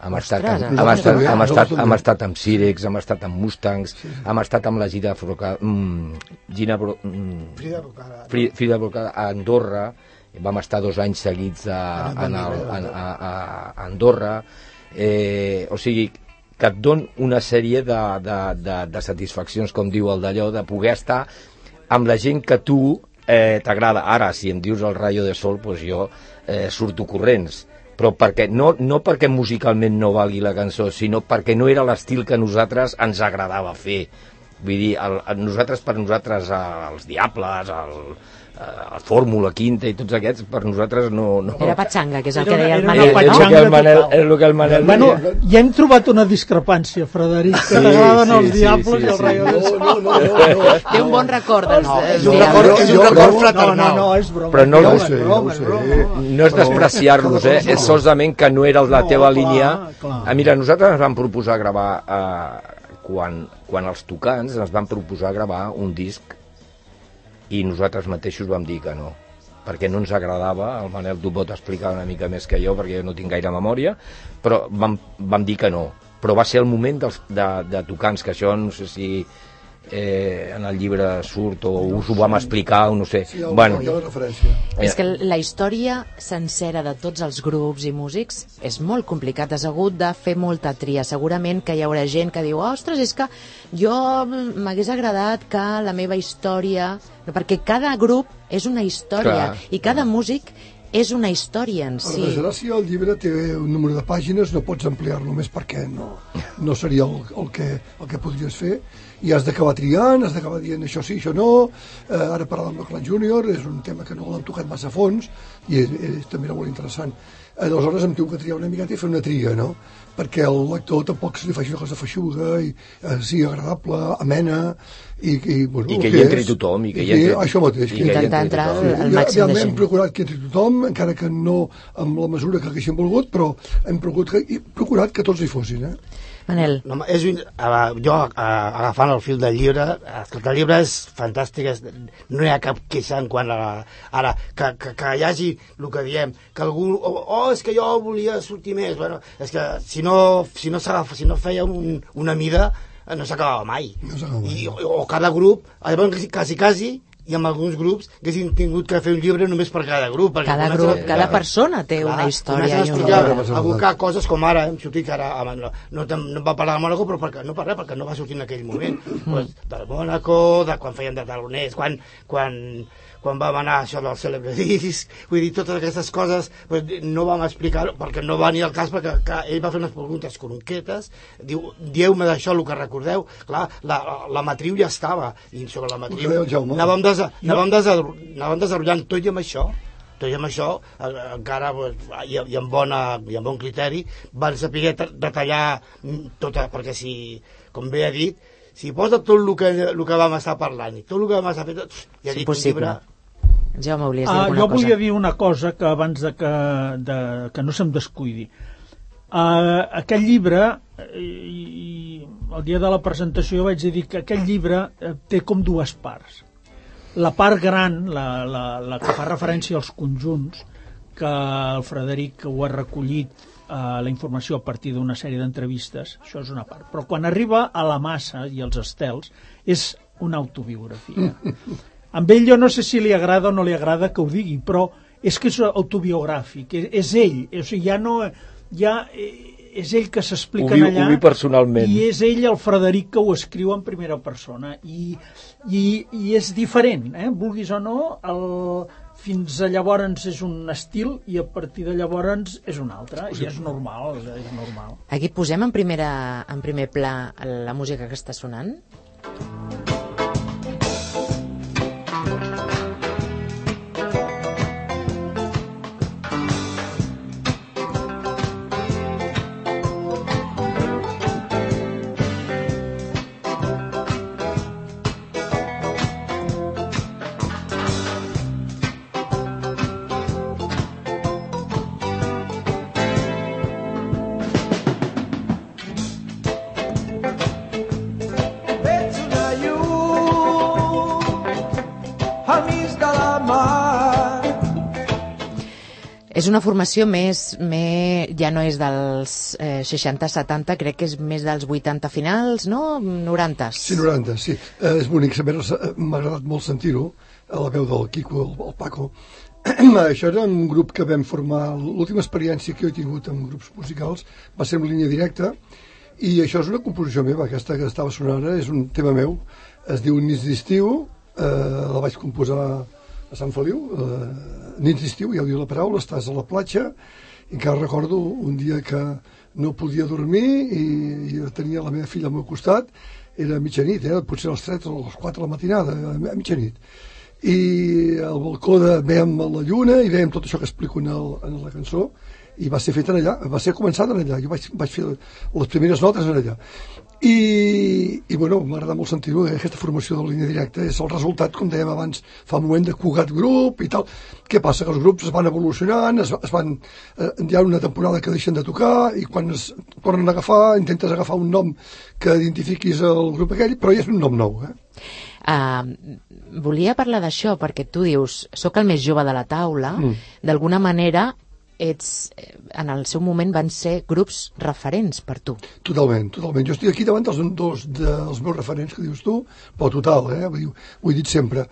S4: hem estat, amb, hem,
S3: nosaltres
S4: estat, hem, estat, hem estat amb Sirex, hem estat amb Mustangs, hem estat amb la Gina Froca, mm, Gina Bro, mm,
S5: Frida Brocada.
S4: Fri- Frida Brocada a Andorra, vam estar dos anys seguits a, en el, en, a, a, a Andorra, eh, o sigui, que et don una sèrie de, de, de, de satisfaccions, com diu el d'allò, de poder estar amb la gent que tu eh, t'agrada. Ara, si em dius el Rayo de Sol, doncs jo eh, surto corrents però perquè, no, no perquè musicalment no valgui la cançó, sinó perquè no era l'estil que nosaltres ens agradava fer. Vull dir, el, el, nosaltres, per nosaltres, els Diables, el, eh, la Fórmula Quinta i tots aquests, per nosaltres no... no.
S2: Era patxanga, que és el
S8: Era
S2: que deia el Manel,
S8: era
S4: és,
S2: no?
S4: el que el
S8: Patxanga
S4: Manel, és el que el Manel
S8: Bueno,
S4: deia.
S8: ja hem trobat una discrepància, Frederic, que
S4: Sí,
S8: t'agraden
S4: sí,
S8: els
S4: sí,
S8: diables
S4: sí,
S8: i el
S4: sí.
S8: De
S3: No, no, no, no, no.
S2: Té un bon record dels,
S5: No, és un
S2: diables.
S5: record, és un record fraternal.
S8: No, no, no, és broma.
S4: Però no-
S8: és
S3: sé,
S8: broma, és
S3: sé.
S8: broma.
S4: No és despreciar-los, eh? És solament que no era la
S8: No,
S4: teva
S8: clar,
S4: línia.
S8: clar.
S4: Ah, mira, nosaltres ens vam proposar gravar, eh, quan, quan els tocants ens van proposar gravar un disc i nosaltres mateixos vam dir que no perquè no ens agradava, el Manel t'ho pot explicar una mica més que jo perquè jo no tinc gaire memòria, però vam, vam dir que no. Però va ser el moment dels, de, de tocants, que això no sé si eh, en el llibre surt o us ho vam explicar o no sé.
S3: Sí,
S4: bueno.
S2: És que la història sencera de tots els grups i músics és molt complicat. Has hagut de fer molta tria. Segurament que hi haurà gent que diu ostres, és que jo m'hagués agradat que la meva història... Perquè cada grup és una història
S4: Clar.
S2: i cada músic és una història en
S3: Per
S2: si.
S3: desgràcia, el llibre té un número de pàgines, no pots ampliar-lo més perquè no, no seria el, el, que, el que podries fer i has d'acabar triant, has d'acabar dient això sí, això no, eh, ara parlàvem de Clan Junior, és un tema que no l'han tocat massa a fons i és, és, també era molt interessant. Aleshores em tinc que triar una miqueta i fer una tria, no? perquè el lector tampoc se li faci una cosa feixuga i eh, sigui agradable, amena i, i, bueno,
S4: I
S3: el
S4: que hi entri
S3: és.
S4: tothom, i que hi
S3: Sí,
S4: entri-
S3: això mateix.
S4: i que
S2: Intentar
S4: entri
S2: entrar
S4: tothom.
S2: al,
S3: Ja-
S2: màxim de
S3: realment
S2: gent.
S3: hem procurat que entri tothom, encara que no amb la mesura que haguéssim volgut, però hem procurat que, i procurat que tots hi fossin. Eh?
S2: Manel,
S5: No, és un, uh, jo, uh, agafant el fil del llibre, escolta, el llibre és fantàstic, és, no hi ha cap queixa en quant a... La, ara, que, que, que hi hagi el que diem, que algú... Oh, oh, és que jo volia sortir més. Bueno, és que si no, si no, s'agafa- si no feia un, una mida, eh, no s'acabava mai.
S3: No s'acabava mai.
S5: I, o, o cada grup, llavors, quasi, quasi, i amb alguns grups haguessin tingut que fer un llibre només per cada grup. perquè
S2: cada
S5: comencen a-
S2: grup, cada persona té una història i
S5: comencen
S2: un
S5: a a abocar coses com ara, hem sortit ara, amb, no, no, no va parlar de Mónaco, però perquè, no res, perquè no va sortir en aquell moment. pues, del Mónaco, de quan feien de taloners, quan, quan, quan vam anar a això del cèlebre [laughs] disc, vull dir, totes aquestes coses pues, no vam explicar perquè no va ni al cas, perquè que ell va fer unes preguntes cronquetes, diu, dieu-me d'això el que recordeu, clar, la, la matriu ja estava, i sobre la matriu
S3: deia el
S5: Desa, anàvem, desa, anàvem desenrotllant tot i amb això, tot i amb això, eh, encara i, i, amb bona, i amb bon criteri, van saber ta- detallar mm, tota, perquè si, com bé ha dit, si posa tot el que, el que vam estar parlant i tot el que vam estar fent, ja
S2: És impossible.
S5: llibre...
S2: Volies dir
S8: Ah,
S2: alguna
S8: jo
S2: cosa?
S8: volia dir una cosa que abans de que, de, que no se'm descuidi. Uh, aquest llibre, eh, i, el dia de la presentació vaig dir que aquest llibre eh, té com dues parts. La part gran, la, la, la que fa referència als conjunts, que el Frederic ho ha recollit eh, la informació a partir d'una sèrie d'entrevistes, això és una part. Però quan arriba a la massa i als estels, és una autobiografia. [laughs] Amb ell jo no sé si li agrada o no li agrada que ho digui, però és que és autobiogràfic, és, és ell, o sigui, ja no... Ja, eh, és ell que s'explica allà
S4: ho viu personalment.
S8: i és ell el Frederic que ho escriu en primera persona i, i, i és diferent eh? vulguis o no el, fins a llavors és un estil i a partir de llavors és un altre i és normal, és normal
S2: Aquí posem en, primera, en primer pla la música que està sonant?
S10: Ets
S2: És una formació més, més ja no és dels eh, 60-70, crec que és més dels 80 finals, no? 90.
S3: Sí, 90, sí. Eh, és bonic, saber m'ha agradat molt sentir-ho, a la veu del Quico, el, el Paco. [clears throat] Això era un grup que vam formar, l'última experiència que he tingut amb grups musicals va ser en línia directa, i això és una composició meva, aquesta que estava sonant ara és un tema meu, es diu Nits d'estiu, eh, la vaig composar a Sant Feliu, eh, nits d'estiu, ja ho diu la paraula, estàs a la platja, i encara recordo un dia que no podia dormir i, i tenia la meva filla al meu costat, era a mitjanit, eh? potser a les 3 o a les 4 de la matinada, a mitjanit. I al balcó de, veiem la lluna i veiem tot això que explico en, el, en la cançó i va ser fet en allà, va ser començat en allà jo vaig, vaig fer les primeres notes en allà i, i bueno, m'agrada molt sentir-ho, eh? aquesta formació de línia directa és el resultat, com dèiem abans fa un moment de Cugat Grup i tal què passa? que els grups es van evolucionant es, es van, eh, hi ha una temporada que deixen de tocar i quan es tornen a agafar intentes agafar un nom que identifiquis el grup aquell, però ja és un nom nou eh?
S2: Uh, volia parlar d'això perquè tu dius, sóc el més jove de la taula,
S3: Mm.
S2: d'alguna manera ets, en el seu moment van ser grups referents per tu.
S3: Totalment, totalment. Jo estic aquí davant dels dos dels meus referents que dius tu, però total, eh? Vull ho he dit sempre.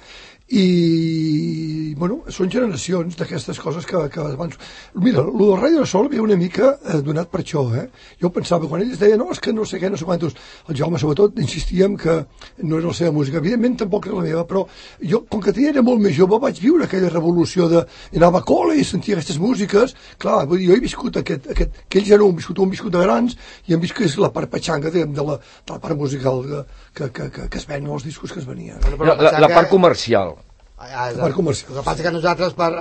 S3: I, bueno, són generacions d'aquestes coses que, que abans... Mira, el del Rei de Sol ve una mica eh, donat per això, eh? Jo pensava, quan ells deien, no, és que no sé què, no sé quantos... El Jaume, sobretot, insistíem que no era la seva música. Evidentment, tampoc era la meva, però jo, com que tenia era molt més jove, vaig viure aquella revolució de... Anava a col·le i sentia aquestes músiques. Clar, vull dir, jo he viscut aquest... aquest que ells ja no han viscut, han viscut de grans i han vist que és la part petxanga, diguem, de la, de la part musical que, que, que, que, que es ven els discos que es venien.
S4: La, la, la part comercial.
S5: Ah,
S3: La part comercial.
S5: El que passa que nosaltres per...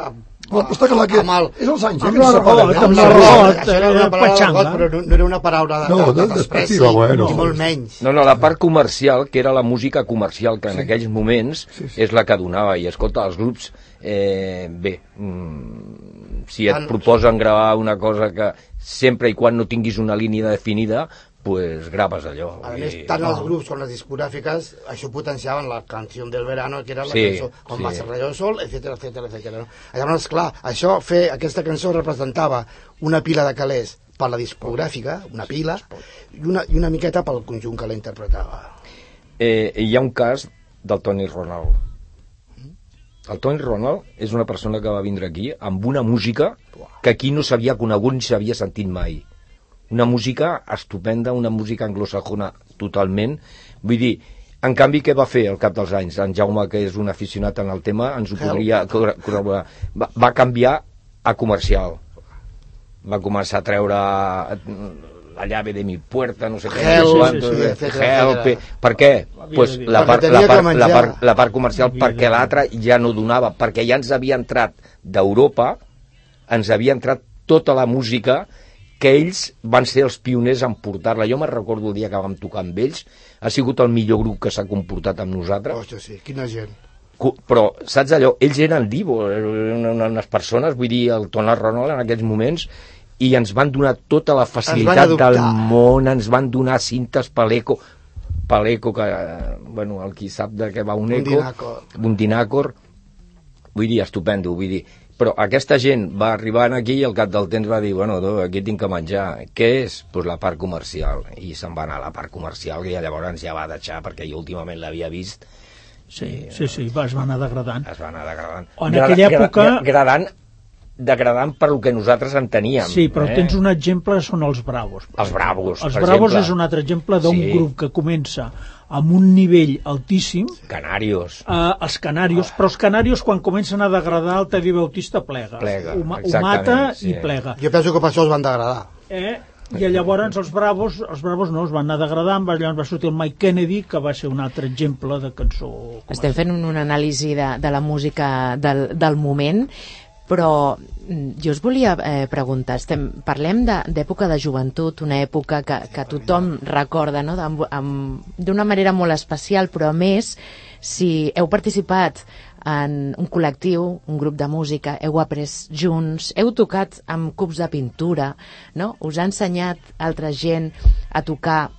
S3: No, però està clar que
S5: amb el,
S3: és els anys, eh,
S8: Amb la
S3: eh?
S8: amb la
S5: Això era una
S8: eh,
S5: paraula de
S8: petxanga.
S5: got, però no, no era una paraula de,
S3: No,
S5: de,
S3: de-
S5: de despreci,
S3: bueno.
S5: ni molt menys.
S4: No, no, la part comercial, que era la música comercial, que en aquells moments
S3: Sí, sí.
S4: és la que donava. I escolta, els grups, eh, bé, mm, si et proposen gravar una cosa que sempre i quan no tinguis una línia definida, pues graves allò.
S5: A
S4: Vull
S5: més, tant els grups com les discogràfiques això potenciaven la canció del verano, que era la
S4: Sí,
S5: cançó com
S4: sí.
S5: va ser Rayo Sol, etc etc etc. No? Llavors, clar, això, fer aquesta cançó representava una pila de calés per la discogràfica, una pila, i una, i una miqueta pel conjunt que la interpretava.
S4: eh, hi ha un cas del Tony Ronald. El Tony Ronald és una persona que va vindre aquí amb una música que aquí no s'havia conegut ni s'havia sentit mai. Una música estupenda, una música anglosajona totalment. Vull dir, en canvi, què va fer al cap dels anys? En Jaume, que és un aficionat en el tema, ens ho
S5: Help.
S4: podria cor- corroborar. Va, va canviar a comercial. Va començar a treure la llave de mi puerta, no sé què,
S5: Help, sí, sí,
S4: eh,
S5: etcètera,
S4: help,
S5: etcètera.
S4: per què? Pues la, part, la, part, la, part, la part comercial, perquè l'altra ja no donava, perquè ja ens havia entrat d'Europa, ens havia entrat tota la música que ells van ser els pioners en portar-la. Jo me'n recordo el dia que vam tocar amb ells, ha sigut el millor grup que s'ha comportat amb nosaltres,
S5: Hòstia, sí, quina gent.
S4: Però saps allò? Ells eren divo, eren unes persones, vull dir, el Tona Ronald en aquells moments, i ens van donar tota la facilitat del món, ens van donar cintes Paleco, Paleco, que, bueno, el qui sap de què va un eco,
S5: Bundinacor.
S4: Bundinacor, vull dir, estupendo, vull dir, però aquesta gent va arribar aquí i al cap del temps va dir, bueno, tu, aquí tinc que menjar. Què és? Doncs pues la part comercial. I se'n va anar a la part comercial, que ja llavors ja va deixar, perquè jo últimament l'havia vist,
S8: Sí, sí, sí, va, es va anar degradant.
S4: es va anar degradant.
S8: En aquella època-
S4: Degradant, degradant per lo que nosaltres enteníem.
S8: Sí, però
S4: eh?
S8: tens un exemple, són els Bravos.
S4: Els Bravos,
S8: Els
S4: per
S8: Bravos
S4: exemple.
S8: és un altre exemple d'un
S4: Sí.
S8: grup que comença amb un nivell altíssim,
S4: Canarios.
S8: eh, els Canarios, però els Canarios quan comencen a degradar el Teddy Bautista plega.
S4: Plega,
S8: ho, ho mata
S4: sí.
S8: i plega.
S5: Jo penso que per això els van degradar.
S8: Eh? I llavors els Bravos, els Bravos no, es van anar degradant, va- llavors va sortir el Mike Kennedy, que va ser un altre exemple de cançó...
S2: Estem fent un, un anàlisi de, de la música del, del moment, però mm, jo us volia eh, preguntar, estem, parlem d'època de, de joventut, una època que, que tothom recorda no? d'una manera molt especial, però a més, si heu participat en un col·lectiu, un grup de música, heu après junts, heu tocat amb cubs de pintura, no? us ha ensenyat altra gent a tocar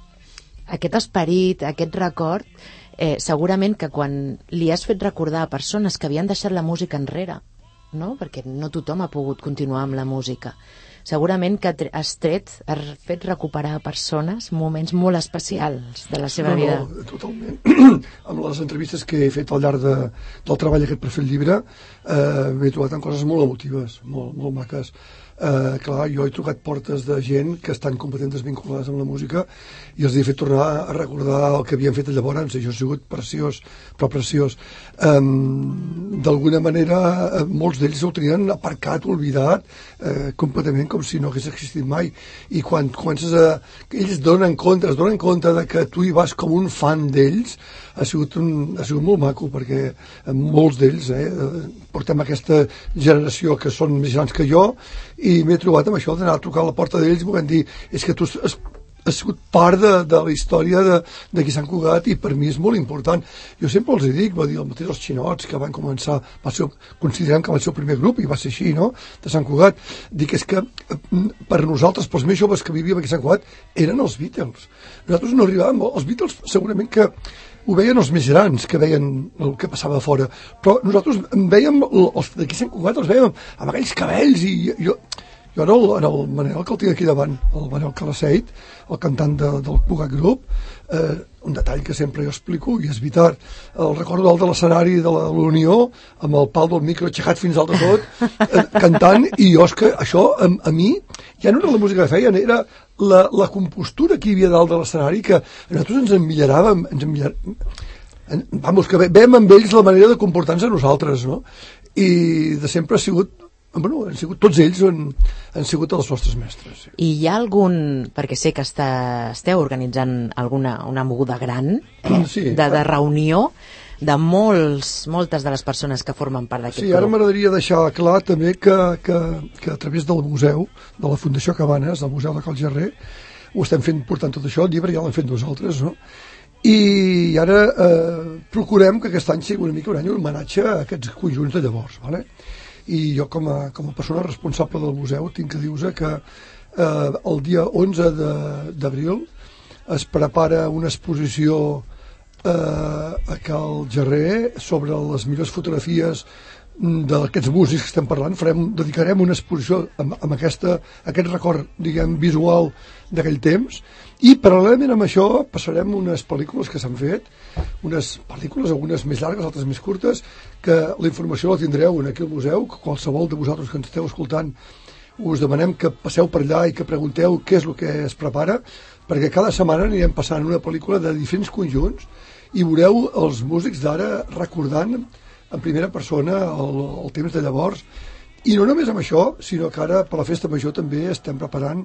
S2: aquest esperit, aquest record, eh, segurament que quan li has fet recordar a persones que havien deixat la música enrere, no? perquè no tothom ha pogut continuar amb la música, segurament que has tret, has fet recuperar a persones moments molt especials de la seva
S3: no,
S2: vida.
S3: No, totalment. [clears throat] amb les entrevistes que he fet al llarg de, del treball aquest per fer el llibre, eh, m'he trobat en coses molt emotives, molt, molt maques. Eh, clar, jo he trucat portes de gent que estan completament desvinculades amb la música i els he fet tornar a recordar el que havien fet llavors això ha sigut preciós, però preciós. Eh, D'alguna manera, eh, molts d'ells ho tenien aparcat, oblidat, eh, completament com si no hagués existit mai. I quan comences a... ells donen compte, es donen compte de que tu hi vas com un fan d'ells, ha sigut, un, ha sigut molt maco, perquè molts d'ells, eh, portem aquesta generació que són més grans que jo, i m'he trobat amb això d'anar a trucar a la porta d'ells i dir, és que tu has, has, sigut part de, de la història de, de qui s'han Cugat i per mi és molt important. Jo sempre els dic, va dir el mateix els xinots que van començar, va ser, considerem que va ser el primer grup i va ser així, no?, de Sant Cugat. Dic, és que eh, per nosaltres, pels més joves que vivíem aquí a Sant Cugat, eren els Beatles. Nosaltres no arribàvem, els Beatles segurament que ho veien els més grans que veien el que passava fora. Però nosaltres en veiem el- els d'aquí Sant Cugat els veiem amb aquells cabells i jo, Jo ara el, ara el Manel, que el tinc aquí davant, el Manel Calaceit, el cantant de, del Pugat Group, eh, un detall que sempre jo explico, i és veritat, el recordo dalt de l'escenari de la, Unió, amb el pal del micro aixecat fins dalt de tot, eh, cantant, i jo és que això, a, a mi, ja no era la música que feien, era la, la compostura que hi havia dalt de l'escenari, que nosaltres ens emmiraràvem, ens emmiràvem, en- vamos, que ve- amb ells la manera de comportar-nos a nosaltres, no? I de sempre ha sigut, bueno, han sigut tots ells han, han sigut els nostres mestres. Sí.
S2: I hi ha algun, perquè sé que està, esteu organitzant alguna una moguda gran eh,
S3: Sí.
S2: de, de reunió de molts, moltes de les persones que formen part d'aquest
S3: Sí, ara
S2: grup.
S3: m'agradaria deixar clar també que, que, que a través del museu, de la Fundació Cabanes, del Museu de Cal Gerrer, ho estem fent portant tot això, el llibre ja l'hem fet nosaltres, no? I ara eh, procurem que aquest any sigui una mica un any un homenatge a aquests conjunts de llavors, ¿vale? I jo com a, com a persona responsable del museu tinc que dir-vos que eh, el dia 11 de- d'abril es prepara una exposició eh, a Cal Gerrer sobre les millors fotografies d'aquests músics que estem parlant farem, dedicarem una exposició amb, amb aquesta, aquest record diguem, visual d'aquell temps i paral·lelament amb això passarem unes pel·lícules que s'han fet unes pel·lícules, algunes més llargues, altres més curtes que la informació la tindreu aquí al museu que qualsevol de vosaltres que ens esteu escoltant us demanem que passeu per allà i que pregunteu què és el que es prepara perquè cada setmana anirem passant una pel·lícula de diferents conjunts i veureu els músics d'ara recordant en primera persona el, el temps de llavors i no només amb això, sinó que ara per la festa major també estem preparant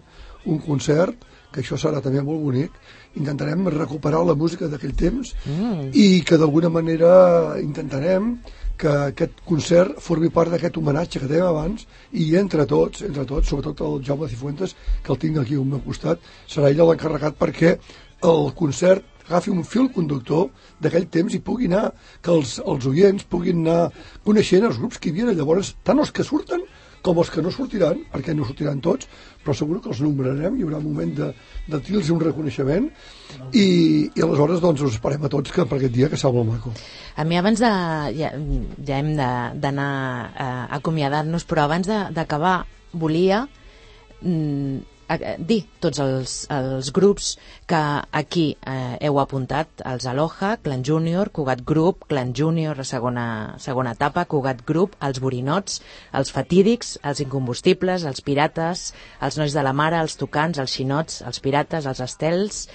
S3: un concert que això serà també molt bonic intentarem recuperar la música d'aquell temps
S2: Mm.
S3: i que d'alguna manera intentarem que aquest concert formi part d'aquest homenatge que dèiem abans i entre tots, entre tots, sobretot el Jaume Cifuentes, que el tinc aquí al meu costat, serà ell l'encarregat perquè el concert agafi un fil conductor d'aquell temps i pugui anar, que els, els oients puguin anar coneixent els grups que hi havia llavors, tant els que surten com els que no sortiran, perquè no sortiran tots, però segur que els nombrarem, hi haurà un moment de, de dir-los un reconeixement i, i aleshores doncs us esperem a tots que per aquest dia que serà molt maco.
S2: A mi abans de... Ja, ja hem d'anar eh, acomiadant-nos, però abans d'acabar volia mm, a- dir tots els, els grups que aquí eh, heu apuntat, els Aloha, Clan Júnior, Cugat Group, Clan Júnior, la segona, segona etapa, Cugat Group, els Borinots, els Fatídics, els Incombustibles, els Pirates, els Nois de la Mare, els Tocants, els Xinots, els Pirates, els Estels,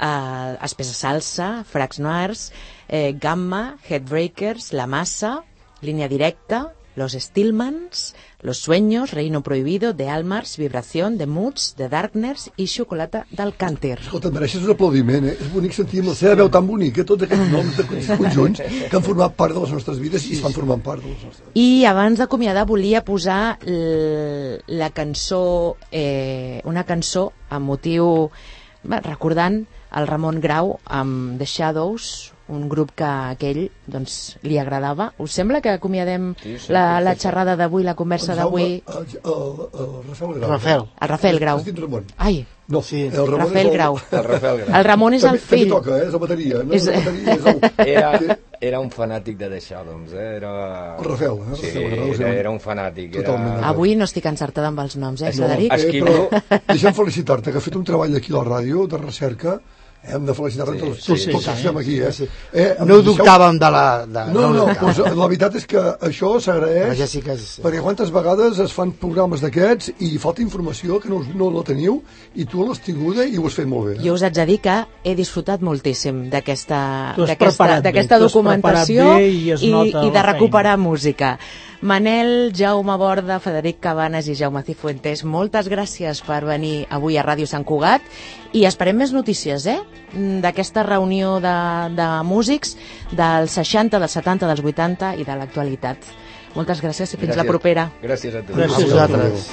S2: eh, Espesa Salsa, Fracs Noirs, eh, Gamma, Headbreakers, La Massa, Línia Directa, Los Stillmans, Los Sueños, Reino Prohibido, The Almars, Vibración, The Moods, The Darkners i Xocolata del Cànter.
S3: Escolta, mereixes un aplaudiment, eh? És bonic sentir amb la seva veu tan bonica tots aquests noms [laughs] de conjunts que han format part de les nostres vides i estan formant part de les nostres
S2: I abans d'acomiadar volia posar la cançó, eh, una cançó amb motiu, recordant el Ramon Grau amb The Shadows, un grup que a aquell doncs, li agradava. Us sembla que acomiadem
S3: Sí, sí,
S2: la, la xerrada d'avui, la conversa d'avui?
S3: El, el, el Rafael Grau.
S5: Rafael.
S2: El Rafael Grau.
S3: Has dit Ramon.
S2: Ai,
S3: No, sí. el Ramon
S2: Rafael
S3: el...
S2: Grau.
S4: El Rafael Grau.
S2: El Ramon és el
S3: També- també
S2: fill.
S3: toca, eh? És la bateria. No
S2: És-
S3: és... la bateria, és el...
S4: Era, era un fanàtic de The Shadows, eh? Era...
S3: El Rafael, eh?
S4: Sí,
S3: Rafael Grau, sí.
S4: era, era un fanàtic.
S3: Totalment.
S4: Era...
S2: Avui no estic encertada amb els noms, eh,
S4: No,
S2: Frederic?
S4: es-
S3: Eh, però deixa'm felicitar-te, que has fet un treball aquí a la ràdio de recerca hem de felicitar-te
S5: Sí,
S3: tots,
S5: sí,
S3: tots,
S5: sí,
S3: tots
S5: sí,
S3: els que estem aquí eh?
S5: sí, sí.
S3: Eh,
S5: No ho dubtàvem de la... De,
S3: no, no,
S5: dubtàvem.
S3: doncs, la veritat és que això s'agraeix
S5: Jessica és...
S3: perquè quantes vegades es fan programes d'aquests i falta informació que no, no la teniu i tu l'has tinguda i ho has fet molt bé eh?
S2: Jo us haig de dir que he disfrutat moltíssim d'aquesta documentació
S8: bé i
S2: i, i de recuperar música. Manel, Jaume Borda, Frederic Cabanes i Jaume Cifuentes, moltes gràcies per venir avui a Ràdio Sant Cugat i esperem més notícies, eh? D'aquesta reunió de, de músics dels 60, dels 70, dels 80 i de l'actualitat. Moltes gràcies i fins la
S4: Gràcies.
S2: propera.
S4: Gràcies a tu.
S5: A vosaltres.